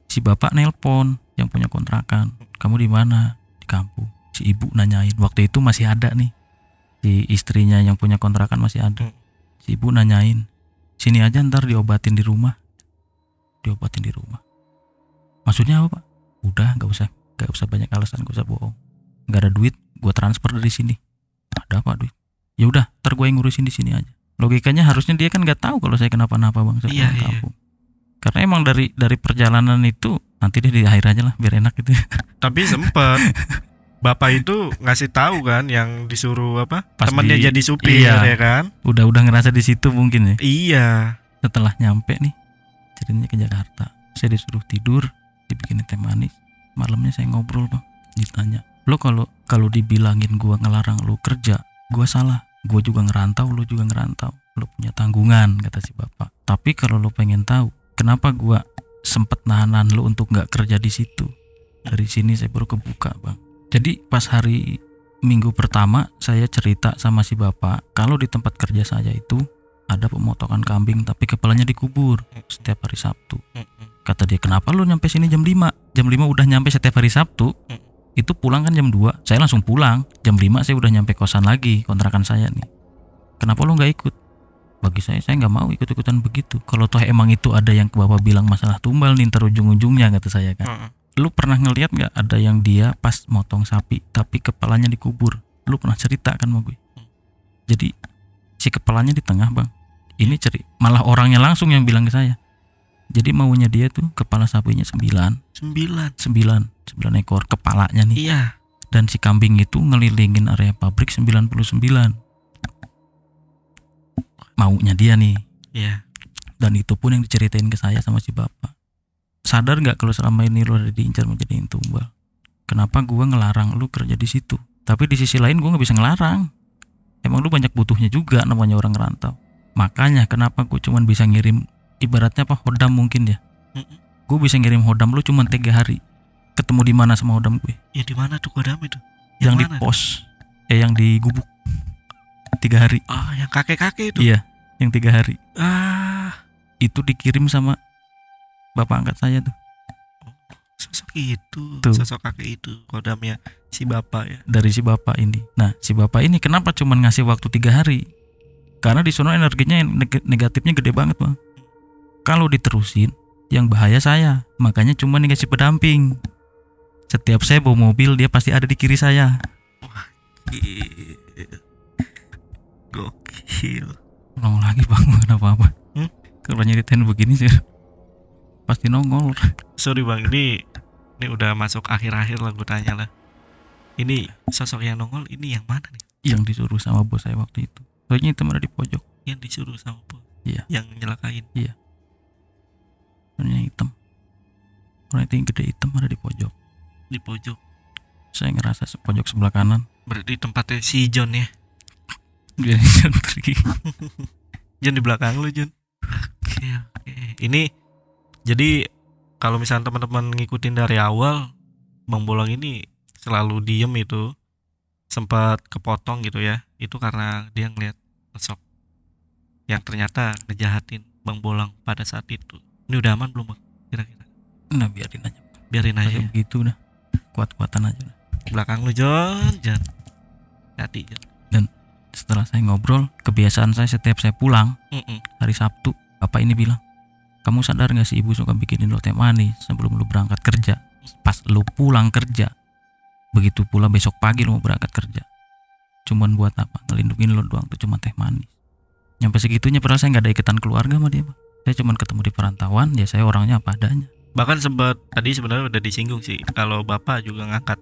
Speaker 2: si bapak nelpon yang punya kontrakan kamu di mana? Di kampung. Si ibu nanyain waktu itu masih ada nih. Si istrinya yang punya kontrakan masih ada.
Speaker 1: Hmm.
Speaker 2: si ibu nanyain sini aja ntar diobatin di rumah. Diobatin di rumah. Maksudnya apa pak? Udah nggak usah nggak usah banyak alasan nggak usah bohong. Nggak ada duit gue transfer dari sini. Ada apa duit? Ya udah ntar gue yang ngurusin di sini aja. Logikanya harusnya dia kan nggak tahu kalau saya kenapa-napa bang. Saya
Speaker 1: Iya, iya.
Speaker 2: kampung karena emang dari dari perjalanan itu nanti deh di akhir aja lah biar enak gitu.
Speaker 1: Tapi sempet. Bapak itu ngasih tahu kan yang disuruh apa
Speaker 2: Pas
Speaker 1: temannya
Speaker 2: di-
Speaker 1: jadi supir
Speaker 2: iya.
Speaker 1: ya kan?
Speaker 2: Udah udah ngerasa di situ mungkin ya.
Speaker 1: Iya.
Speaker 2: Setelah nyampe nih ceritanya ke Jakarta. Saya disuruh tidur dibikinin teh manis malamnya saya ngobrol bang. Ditanya lo kalau kalau dibilangin gua ngelarang lo kerja gua salah. Gua juga ngerantau lo juga ngerantau. Lo punya tanggungan kata si bapak. Tapi kalau lo pengen tahu kenapa gua sempet nahanan lo untuk nggak kerja di situ? Dari sini saya baru kebuka bang. Jadi pas hari minggu pertama saya cerita sama si bapak kalau di tempat kerja saya itu ada pemotongan kambing tapi kepalanya dikubur setiap hari Sabtu. Kata dia, "Kenapa lu nyampe sini jam 5? Jam 5 udah nyampe setiap hari Sabtu." Itu pulang kan jam 2. Saya langsung pulang. Jam 5 saya udah nyampe kosan lagi, kontrakan saya nih. Kenapa lu nggak ikut? Bagi saya saya nggak mau ikut-ikutan begitu. Kalau toh emang itu ada yang Bapak bilang masalah tumbal nih ntar ujung-ujungnya kata saya kan. Lu pernah ngeliat nggak ada yang dia pas motong sapi tapi kepalanya dikubur? lu pernah cerita kan sama gue
Speaker 1: Hmm.
Speaker 2: jadi si kepalanya di tengah bang ini ceri malah orangnya langsung yang bilang ke saya. Jadi maunya dia tuh kepala sapinya sembilan.
Speaker 1: Sembilan.
Speaker 2: sembilan sembilan ekor kepalanya nih.
Speaker 1: Iya.
Speaker 2: dan si kambing itu ngelilingin area pabrik 99 maunya dia nih.
Speaker 1: Iya.
Speaker 2: dan itu pun yang diceritain ke saya sama si bapak. Sadar nggak kalau selama ini lu ada diincar mau jadiin tumbal? Kenapa gua ngelarang lu kerja di situ? Tapi di sisi lain gua nggak bisa ngelarang. Emang lu banyak butuhnya juga namanya orang rantau makanya kenapa gua cuman bisa ngirim ibaratnya apa hodam mungkin ya gue bisa ngirim hodam lu cuman tiga hari ketemu di mana sama hodam gue
Speaker 1: Ya di mana tuh kodam itu?
Speaker 2: yang, di
Speaker 1: mana?
Speaker 2: pos eh yang di gubuk tiga hari
Speaker 1: Ah, yang kakek-kakek itu.
Speaker 2: iya yang tiga hari
Speaker 1: Ah,
Speaker 2: itu dikirim sama bapak angkat saya tuh
Speaker 1: sosok itu,
Speaker 2: Tuh.
Speaker 1: sosok kakek itu, kodamnya si bapak ya.
Speaker 2: dari si bapak ini. Nah, si bapak ini kenapa cuman ngasih waktu tiga hari? Karena di sana energinya negatifnya gede banget bang. Kalau diterusin, yang bahaya saya. Makanya cuma dikasih pedamping. Setiap saya bawa mobil, dia pasti ada di kiri saya.
Speaker 1: Gil. Gokil.
Speaker 2: Nongol lagi bang, bukan apa-apa.
Speaker 1: Hmm?
Speaker 2: Kalau nyeritain begini sih, pasti nongol.
Speaker 1: Sorry bang, ini ini udah masuk akhir-akhir lah gue tanya lah. Ini sosok yang nongol ini yang mana nih?
Speaker 2: Yang disuruh sama bos saya waktu itu. Soalnya itu ada di pojok,
Speaker 1: Yang disuruh sama bos?
Speaker 2: Iya.
Speaker 1: Yang nyelakain.
Speaker 2: soalnya hitam. Orang itu yang gede hitam ada di pojok.
Speaker 1: di pojok.
Speaker 2: Saya ngerasa se- pojok sebelah kanan.
Speaker 1: Berarti tempatnya si John ya.
Speaker 2: Dia sentri.
Speaker 1: John di belakang lu John. Oke oke. Ini jadi kalau misalnya teman-teman ngikutin dari awal, Bang Bolong ini selalu diem itu sempat kepotong gitu ya. Itu karena dia ngeliat sosok yang ternyata ngejahatin Bang Bolang pada saat itu. Ini udah aman belum Bang? Kira-kira.
Speaker 2: Nah biarin aja.
Speaker 1: Biarin aja
Speaker 2: Kayak
Speaker 1: ya.
Speaker 2: begitu dah. Kuat-kuatan aja. dah.
Speaker 1: Belakang lu John, John. Hati John.
Speaker 2: Setelah saya ngobrol, kebiasaan saya setiap saya pulang
Speaker 1: Mm-mm.
Speaker 2: hari Sabtu, bapak ini bilang, kamu sadar gak sih ibu suka bikinin lo teh manis sebelum lu berangkat kerja? Pas lu pulang kerja, begitu pula besok pagi lu mau berangkat kerja. Cuman buat apa? Ngelindungin lo doang tuh cuma teh manis. Nyampe segitunya padahal saya nggak ada ikatan keluarga sama dia, Bang. Saya cuman ketemu di perantauan, ya saya orangnya apa adanya.
Speaker 1: Bahkan sempat tadi sebenarnya udah disinggung sih kalau Bapak juga ngangkat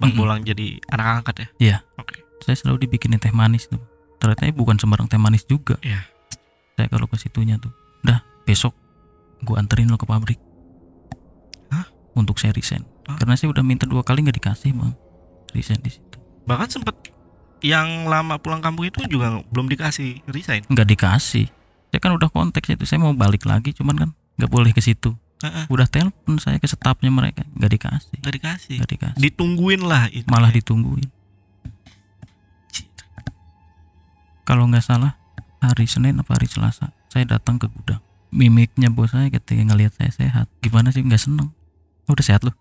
Speaker 1: Bang
Speaker 2: Mm-mm.
Speaker 1: Bolang jadi anak angkat ya.
Speaker 2: Iya.
Speaker 1: Oke.
Speaker 2: Saya selalu dibikinin teh manis tuh. Ternyata bukan sembarang teh manis juga.
Speaker 1: Iya.
Speaker 2: Saya kalau ke situnya tuh, dah besok gua anterin lo ke pabrik.
Speaker 1: Hah?
Speaker 2: Untuk saya resign.
Speaker 1: Hah?
Speaker 2: Karena saya udah minta dua kali nggak dikasih bang. Resign di situ.
Speaker 1: Bahkan sempat yang lama pulang kampung itu juga belum dikasih resign.
Speaker 2: Nggak dikasih. Saya kan udah konteks itu. Saya mau balik lagi, cuman kan nggak boleh ke situ.
Speaker 1: Heeh,
Speaker 2: Udah telepon saya ke stafnya mereka, nggak dikasih.
Speaker 1: nggak dikasih.
Speaker 2: Nggak dikasih.
Speaker 1: Ditungguin lah itu.
Speaker 2: Malah
Speaker 1: ya.
Speaker 2: ditungguin. Kalau nggak salah hari Senin apa hari Selasa, saya datang ke gudang. Mimiknya bos saya ketika ngelihat saya sehat, gimana sih nggak seneng? Udah sehat loh.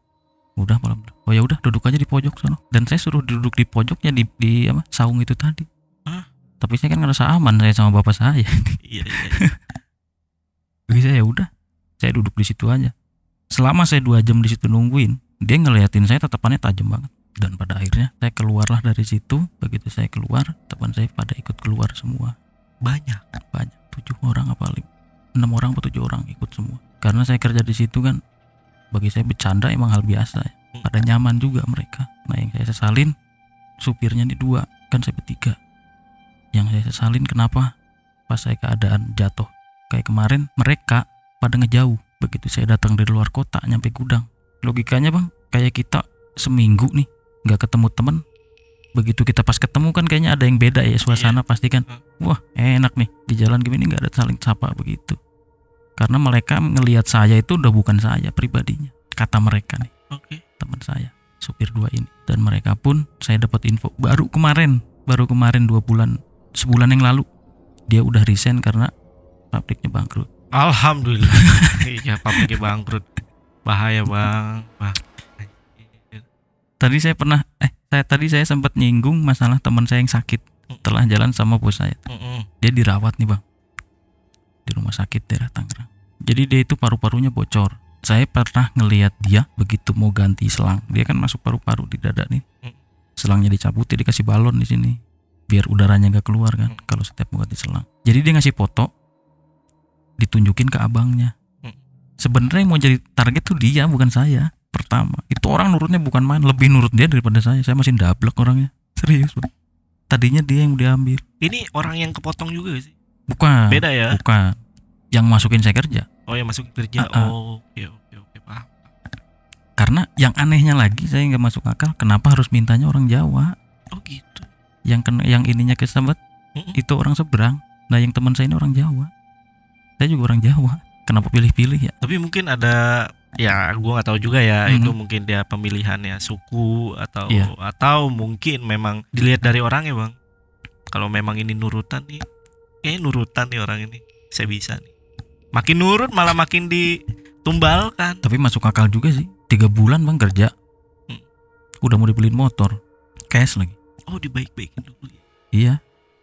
Speaker 2: Udah malam. Oh ya udah duduk aja di pojok sono. Dan saya suruh duduk di pojoknya di di apa saung itu tadi.
Speaker 1: Hah?
Speaker 2: Tapi saya kan ngerasa aman saya sama bapak saya.
Speaker 1: Iya, iya, iya.
Speaker 2: Saya ya udah, saya duduk di situ aja. Selama saya dua jam di situ nungguin, dia ngeliatin saya tatapannya tajam banget. Dan pada akhirnya saya keluarlah dari situ. Begitu saya keluar, teman saya pada ikut keluar semua.
Speaker 1: Banyak.
Speaker 2: Banyak, tujuh orang apa enam orang atau tujuh orang ikut semua. Karena saya kerja di situ kan, bagi saya bercanda emang hal biasa. Ya. Pada nyaman juga mereka. Nah yang saya sesalin, supirnya di dua, kan saya bertiga. Yang saya sesalin kenapa? Pas saya keadaan jatuh kayak kemarin mereka pada ngejauh begitu saya datang dari luar kota nyampe gudang logikanya bang kayak kita seminggu nih nggak ketemu temen begitu kita pas ketemu kan kayaknya ada yang beda ya suasana pasti kan
Speaker 1: Hmm.
Speaker 2: wah enak nih di jalan gini nggak ada saling sapa begitu karena mereka ngelihat saya itu udah bukan saya pribadinya kata mereka nih
Speaker 1: Oke.
Speaker 2: teman saya supir dua ini dan mereka pun saya dapat info baru kemarin baru kemarin dua bulan sebulan yang lalu dia udah resign karena pabriknya bangkrut
Speaker 1: Alhamdulillah. iya, pabriknya bangkrut. Bahaya, Bang.
Speaker 2: Tadi saya pernah eh saya tadi saya sempat nyinggung masalah teman saya yang sakit telah jalan sama bos saya dia dirawat nih bang di rumah sakit daerah Tangerang. Jadi dia itu paru-parunya bocor. Saya pernah ngelihat dia begitu mau ganti selang. Dia kan masuk paru-paru di dada nih.
Speaker 1: Hmm.
Speaker 2: selangnya dicabutin dikasih balon di sini. Biar udaranya nggak keluar kan
Speaker 1: Hmm.
Speaker 2: kalau setiap mau ganti selang. Jadi dia ngasih foto ditunjukin ke abangnya.
Speaker 1: Hmm.
Speaker 2: sebenarnya yang mau jadi target tuh dia bukan saya. Pertama itu orang nurutnya bukan main lebih nurut dia daripada saya. Saya masih dablek orangnya. Serius bang. Tadinya dia yang diambil.
Speaker 1: Ini orang yang kepotong juga sih?
Speaker 2: Bukan
Speaker 1: Beda ya?
Speaker 2: bukan yang masukin saya kerja
Speaker 1: Oh yang masuk kerja.
Speaker 2: Ah, ah.
Speaker 1: Oh, oke oke oke paham.
Speaker 2: karena yang anehnya lagi saya nggak masuk akal kenapa harus mintanya orang Jawa
Speaker 1: Oh gitu.
Speaker 2: yang kena yang ininya kesebut
Speaker 1: Mm-mm.
Speaker 2: itu orang seberang nah yang teman saya ini orang Jawa saya juga orang Jawa kenapa pilih-pilih ya
Speaker 1: Tapi mungkin ada ya gua nggak tahu juga ya
Speaker 2: Mhm.
Speaker 1: itu mungkin dia pemilihannya suku atau
Speaker 2: Iya.
Speaker 1: atau mungkin memang dilihat dari orangnya bang. Kalau memang ini nurutan nih, eh nurutan nih orang ini, saya bisa nih. Makin nurut malah makin ditumbalkan.
Speaker 2: tapi masuk akal juga sih. Tiga bulan bang kerja.
Speaker 1: Hmm.
Speaker 2: udah mau dibeliin motor. Cash lagi.
Speaker 1: Oh dibaik-baikin dulu ya.
Speaker 2: iya.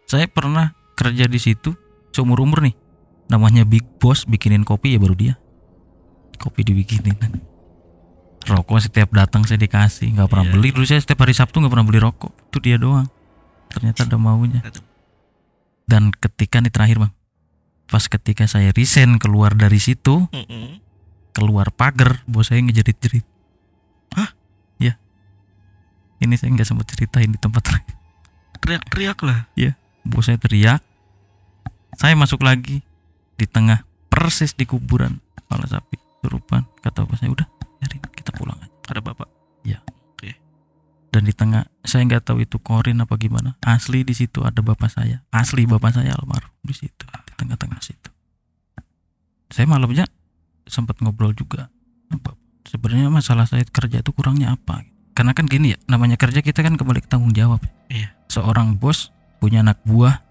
Speaker 2: Saya pernah kerja di situ seumur umur nih. Namanya big boss bikinin kopi ya baru dia. Kopi dibikinin. Rokok setiap datang saya dikasih. Nggak pernah
Speaker 1: Iya.
Speaker 2: beli. Dulu saya setiap hari Sabtu nggak pernah beli rokok. Itu dia doang. Ternyata ada maunya. Dan ketika nih terakhir bang pas ketika saya resign keluar dari situ
Speaker 1: Mm-mm.
Speaker 2: keluar pagar bos saya ngejerit-jerit
Speaker 1: Hah?
Speaker 2: ya ini saya nggak sempat ceritain di tempat lain
Speaker 1: Teriak-teriak lah.
Speaker 2: bos saya teriak saya masuk lagi di tengah persis di kuburan kepala sapi kerupan kata bos saya udah biarin kita pulang aja
Speaker 1: Ada bapak.
Speaker 2: Dan di tengah saya nggak tahu itu korin apa gimana. Asli di situ ada bapak saya. Asli bapak saya almarhum di situ di tengah-tengah situ. Saya malamnya sempat ngobrol juga. Sebenarnya masalah saya kerja itu kurangnya apa? Karena kan gini ya namanya kerja kita kan kembali ke tanggung jawab. Ya.
Speaker 1: Iya.
Speaker 2: seorang bos punya anak buah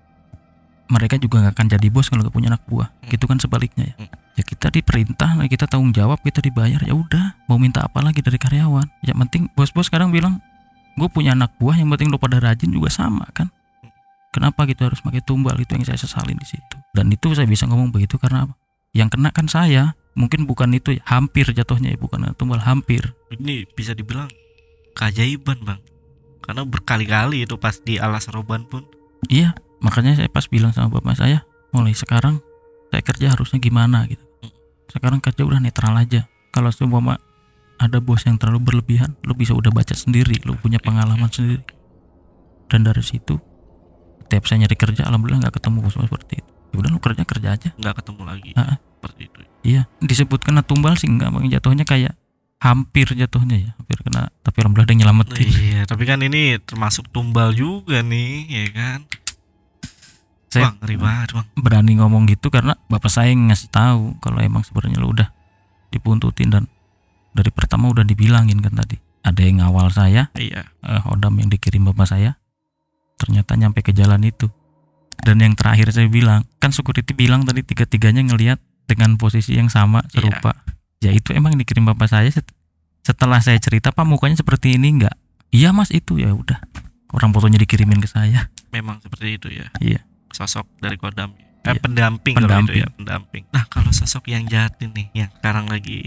Speaker 2: mereka juga nggak akan jadi bos kalau nggak punya anak buah.
Speaker 1: Hmm.
Speaker 2: gitu kan sebaliknya ya.
Speaker 1: Hmm.
Speaker 2: ya kita diperintah kita tanggung jawab kita dibayar. Ya udah mau minta apa lagi dari karyawan? Yang penting bos-bos sekarang bilang gue punya anak buah yang penting lo pada rajin juga sama kan? Kenapa gitu harus pakai tumbal? Itu yang saya sesalin di situ. Dan itu saya bisa ngomong begitu karena apa? Yang kena kan saya. Mungkin bukan itu ya, hampir jatuhnya ya bukan tumbal hampir.
Speaker 1: Ini bisa dibilang keajaiban bang. Karena berkali-kali itu pas di alas roban pun.
Speaker 2: iya makanya saya pas bilang sama bapak saya mulai sekarang saya kerja harusnya gimana? gitu. Sekarang kerja udah netral aja. Kalau semua ada bos yang terlalu berlebihan lo bisa udah baca sendiri lo punya pengalaman sendiri dan dari situ setiap saya nyari kerja alhamdulillah nggak ketemu bos seperti itu ya udah lo kerja kerja aja
Speaker 1: nggak ketemu lagi.
Speaker 2: Ah, ah.
Speaker 1: Seperti itu.
Speaker 2: iya disebut kena tumbal sih enggak Bang. jatuhnya kayak hampir jatuhnya ya hampir kena tapi alhamdulillah ada yang nyelamatin
Speaker 1: Iya, tapi kan ini termasuk tumbal juga nih, ya kan?
Speaker 2: Saya-
Speaker 1: Wah, ngeri banget, Bang.
Speaker 2: berani ngomong gitu karena bapak saya ngasih tahu kalau emang sebenarnya lo udah dipuntutin dan dari pertama udah dibilangin kan tadi ada yang ngawal saya
Speaker 1: Iya.
Speaker 2: eh, hodam yang dikirim bapak saya ternyata nyampe ke jalan itu dan yang terakhir saya bilang kan security bilang tadi tiga tiganya ngelihat dengan posisi yang sama serupa ya itu emang dikirim bapak saya set- setelah saya cerita pak mukanya seperti ini enggak iya mas itu ya udah orang fotonya dikirimin ke saya
Speaker 1: Memang seperti itu ya.
Speaker 2: Iya.
Speaker 1: Sosok dari Kodam. Eh,
Speaker 2: Iya.
Speaker 1: pendamping, kalau itu
Speaker 2: Pendamping.
Speaker 1: ya, pendamping. Nah, kalau sosok yang jahat ini yang sekarang lagi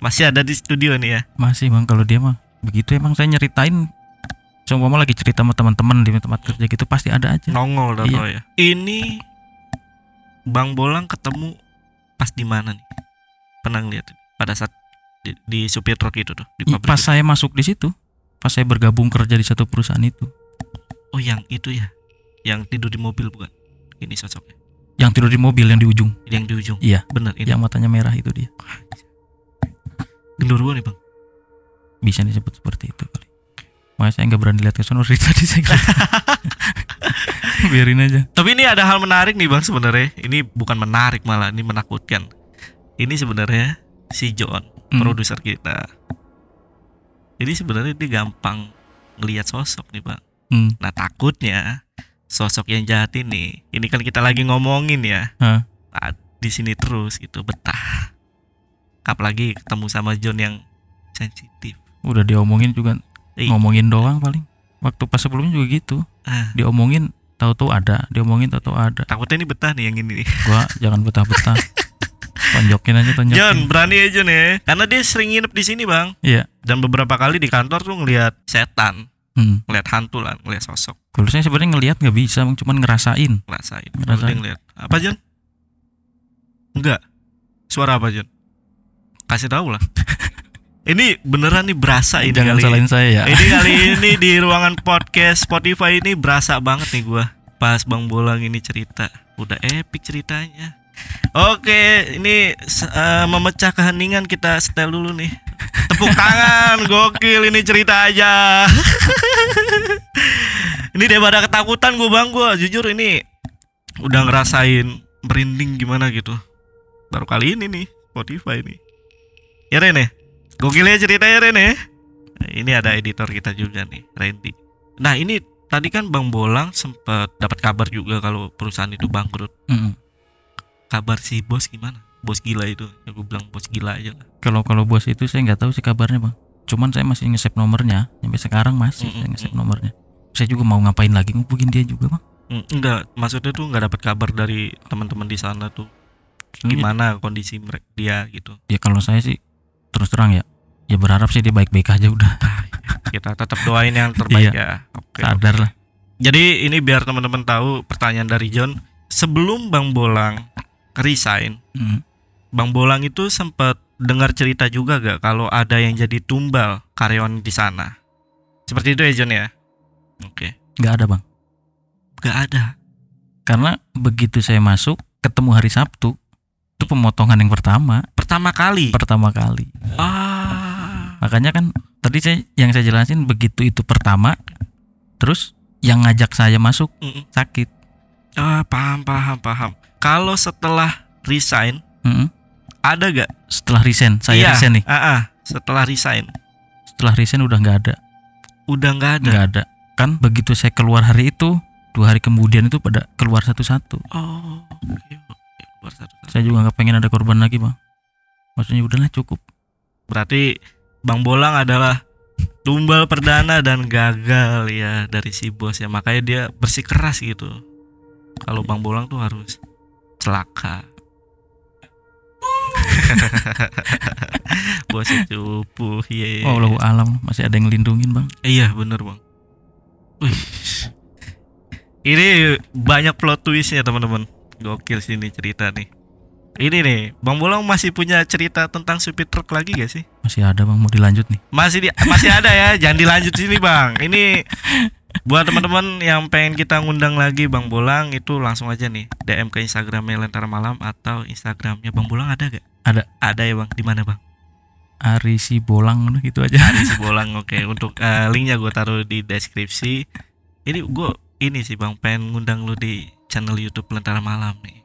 Speaker 1: masih ada di studio nih ya.
Speaker 2: masih bang kalau dia mah begitu emang saya nyeritain Coba lagi cerita sama teman-teman di tempat kerja gitu pasti ada aja.
Speaker 1: Nongol dah
Speaker 2: Iya.
Speaker 1: ya. Ini Bang Bolang ketemu pas di mana nih? Pernah ngeliat pada saat di, di supir truk itu tuh di pabrik
Speaker 2: Pas
Speaker 1: itu.
Speaker 2: saya masuk di situ, pas saya bergabung kerja di satu perusahaan itu,
Speaker 1: Oh, yang itu ya. Yang tidur di mobil bukan? Ini sosoknya.
Speaker 2: yang tidur di mobil yang di ujung,
Speaker 1: Yang di ujung.
Speaker 2: Iya.
Speaker 1: Bener ini.
Speaker 2: yang matanya merah itu dia.
Speaker 1: Genderuwo nih, Bang.
Speaker 2: Bisa disebut seperti itu kali. Makanya saya nggak berani lihat ke sana dari tadi saya biarin aja.
Speaker 1: Tapi ini ada hal menarik nih bang sebenarnya. Ini bukan menarik malah, ini menakutkan. Ini sebenarnya si John,
Speaker 2: Hmm.
Speaker 1: produser kita. Jadi sebenarnya dia gampang ngelihat sosok nih bang.
Speaker 2: Hmm.
Speaker 1: Nah takutnya sosok yang jahat ini, ini kan kita lagi ngomongin ya.
Speaker 2: Hah.
Speaker 1: Nah, di sini terus gitu betah. Apalagi ketemu sama John yang sensitif.
Speaker 2: Udah diomongin juga
Speaker 1: Ih.
Speaker 2: ngomongin doang paling. Waktu pas sebelumnya juga gitu.
Speaker 1: Ah,
Speaker 2: Diomongin tahu-tahu ada, diomongin tahu-tahu ada.
Speaker 1: takutnya ini betah nih yang ini nih.
Speaker 2: Gua jangan betah-betah. Tonjokin aja tonjokin.
Speaker 1: John berani aja nih, karena dia sering nginep di sini bang.
Speaker 2: Iya.
Speaker 1: dan beberapa kali di kantor tuh ngelihat setan
Speaker 2: Hmm.
Speaker 1: ngeliat hantu lah ngeliat sosok
Speaker 2: Kalau saya sebenarnya ngelihat nggak bisa, Bang, cuman ngerasain.
Speaker 1: ngerasain
Speaker 2: Ngerasain.
Speaker 1: Mending lihat apa Jon enggak suara apa Jon kasih tahu lah ini beneran nih berasa ini
Speaker 2: Jangan
Speaker 1: kali
Speaker 2: salahin saya ya.
Speaker 1: ini kali ini di ruangan podcast Spotify ini berasa banget nih gua pas Bang Bolang ini cerita udah epic ceritanya Oke, ini eh, memecah keheningan kita setel dulu nih. Tepuk tangan, gokil ini cerita aja. ini daripada ketakutan gue bang gue, jujur ini udah ngerasain merinding gimana gitu. Baru kali ini nih Spotify nih. Ya Rene, gokilnya cerita ya Rene. Nah, ini ada editor kita juga nih, Randy. Nah ini tadi kan Bang Bolang sempat dapat kabar juga kalau perusahaan itu bangkrut
Speaker 2: Mm-mm.
Speaker 1: kabar si bos gimana? Bos gila itu, ya gue bilang bos gila aja lah.
Speaker 2: Kalau kalau bos itu saya nggak tahu sih kabarnya, Bang. Cuman saya masih nge-save nomornya, sampai sekarang masih saya
Speaker 1: Mm-mm,
Speaker 2: nge-save nomornya. Saya juga mau ngapain lagi ngubungin dia juga, Bang.
Speaker 1: Hmm, enggak, maksudnya tuh nggak dapat kabar dari teman-teman di sana tuh gimana kondisi mereka dia gitu.
Speaker 2: Ya kalau saya sih terus terang ya, ya berharap sih dia baik-baik aja udah.
Speaker 1: Kita tetap doain yang terbaik ya. Oke.
Speaker 2: Sadar lah.
Speaker 1: Jadi ini biar teman-teman tahu pertanyaan dari John sebelum Bang Bolang resign,
Speaker 2: Mm.
Speaker 1: Bang Bolang itu sempat dengar cerita juga gak kalau ada yang jadi tumbal karyawan di sana. Seperti itu ya John ya? Oke.
Speaker 2: Nggak ada, Bang.
Speaker 1: Gak ada.
Speaker 2: Karena begitu saya masuk, ketemu hari Sabtu, itu pemotongan yang pertama,
Speaker 1: Pertama kali.
Speaker 2: pertama kali.
Speaker 1: Ah.
Speaker 2: Makanya kan tadi saya yang saya jelasin begitu itu pertama, terus yang ngajak saya masuk
Speaker 1: Mm-mm.
Speaker 2: sakit.
Speaker 1: Ah, paham, paham, paham. Kalau setelah resign,
Speaker 2: Mm-mm.
Speaker 1: ada gak?
Speaker 2: Setelah resign, saya
Speaker 1: Iya,
Speaker 2: resign nih.
Speaker 1: ah, ah, setelah resign,
Speaker 2: Setelah resign udah nggak ada,
Speaker 1: udah nggak ada.
Speaker 2: nggak ada. Kan begitu saya keluar hari itu, dua hari kemudian itu pada keluar satu-satu.
Speaker 1: Oh, oke, satu-satu.
Speaker 2: Saya juga nggak pengen ada korban lagi, bang. Maksudnya udahlah cukup.
Speaker 1: Berarti Bang Bolang adalah tumbal perdana dan gagal ya dari si bos ya. Makanya dia bersikeras gitu. Kalau Bang Bolang tuh harus celaka. Bosnya cupu, iya.
Speaker 2: Oh, Allah alam masih ada yang ngelindungin, bang.
Speaker 1: Iya bener bang. Wih. Ini banyak plot twistnya teman-teman. Gokil sih ini cerita nih. Ini nih, Bang Bolang masih punya cerita tentang supir truk lagi gak sih?
Speaker 2: Masih ada, bang. Mau dilanjut nih.
Speaker 1: Masih di, masih ada ya, jangan dilanjut sini bang. Ini buat teman-teman yang pengen kita ngundang lagi Bang Bolang itu langsung aja nih DM ke Instagramnya Lentera Malam atau Instagramnya Bang Bolang ada gak?
Speaker 2: Ada.
Speaker 1: Ada ya bang. Di mana bang?
Speaker 2: Ari si bolang gitu aja.
Speaker 1: Ari si Bolang oke untuk eh, linknya gue taruh di deskripsi ini gue ini sih bang pengen ngundang lu di channel YouTube Lentera Malam nih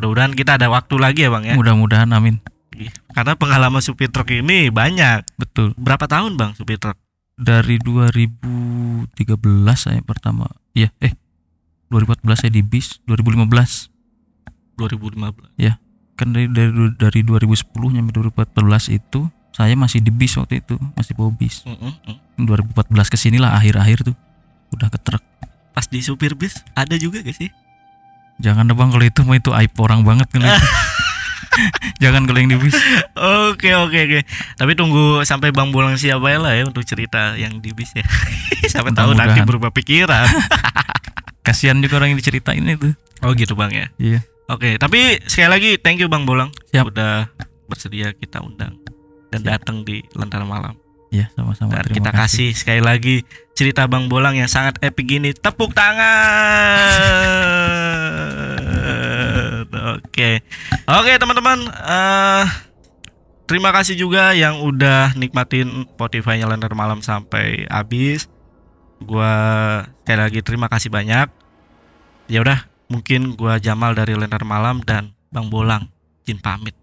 Speaker 1: mudah-mudahan kita ada waktu lagi ya bang ya
Speaker 2: Mudah-mudahan, amin.
Speaker 1: Ih, karena pengalaman supir truk ini banyak
Speaker 2: Betul.
Speaker 1: berapa tahun bang supir truk
Speaker 2: Dari 2013 saya pertama. Iya, eh 2014 saya di bis, 2015
Speaker 1: 2015
Speaker 2: kan dari dari, dari 2010 sampai 2014 itu saya masih di bis waktu itu masih bawa bis
Speaker 1: Mm, mm, mm.
Speaker 2: 2014 ke sinilah akhir-akhir tuh udah ke truk
Speaker 1: pas di supir bis ada juga gak sih?
Speaker 2: Jangan deh bang kalau itu mah itu aib orang banget kalau itu. jangan kalau yang di bis.
Speaker 1: Oke oke oke. Tapi tunggu sampai bang Bolang siapa ya lah ya untuk cerita yang di bis ya. Sampai tahu nanti berubah pikiran.
Speaker 2: Kasihan juga orang yang diceritain itu.
Speaker 1: Oh gitu bang ya?
Speaker 2: Iya.
Speaker 1: Oke, tapi sekali lagi thank you Bang Bolang.
Speaker 2: Siap.
Speaker 1: udah bersedia kita undang dan datang di Lentera Malam.
Speaker 2: Iya sama-sama
Speaker 1: kita kasih sekali lagi cerita Bang Bolang yang sangat epic ini. Tepuk tangan. Oke. Oke, teman-teman, eh terima kasih juga yang udah nikmatin Spotify-nya Lentera Malam sampai habis. Gua sekali lagi terima kasih banyak. Ya udah, mungkin gua Jamal dari Lentera Malam dan Bang Bolang izin pamit.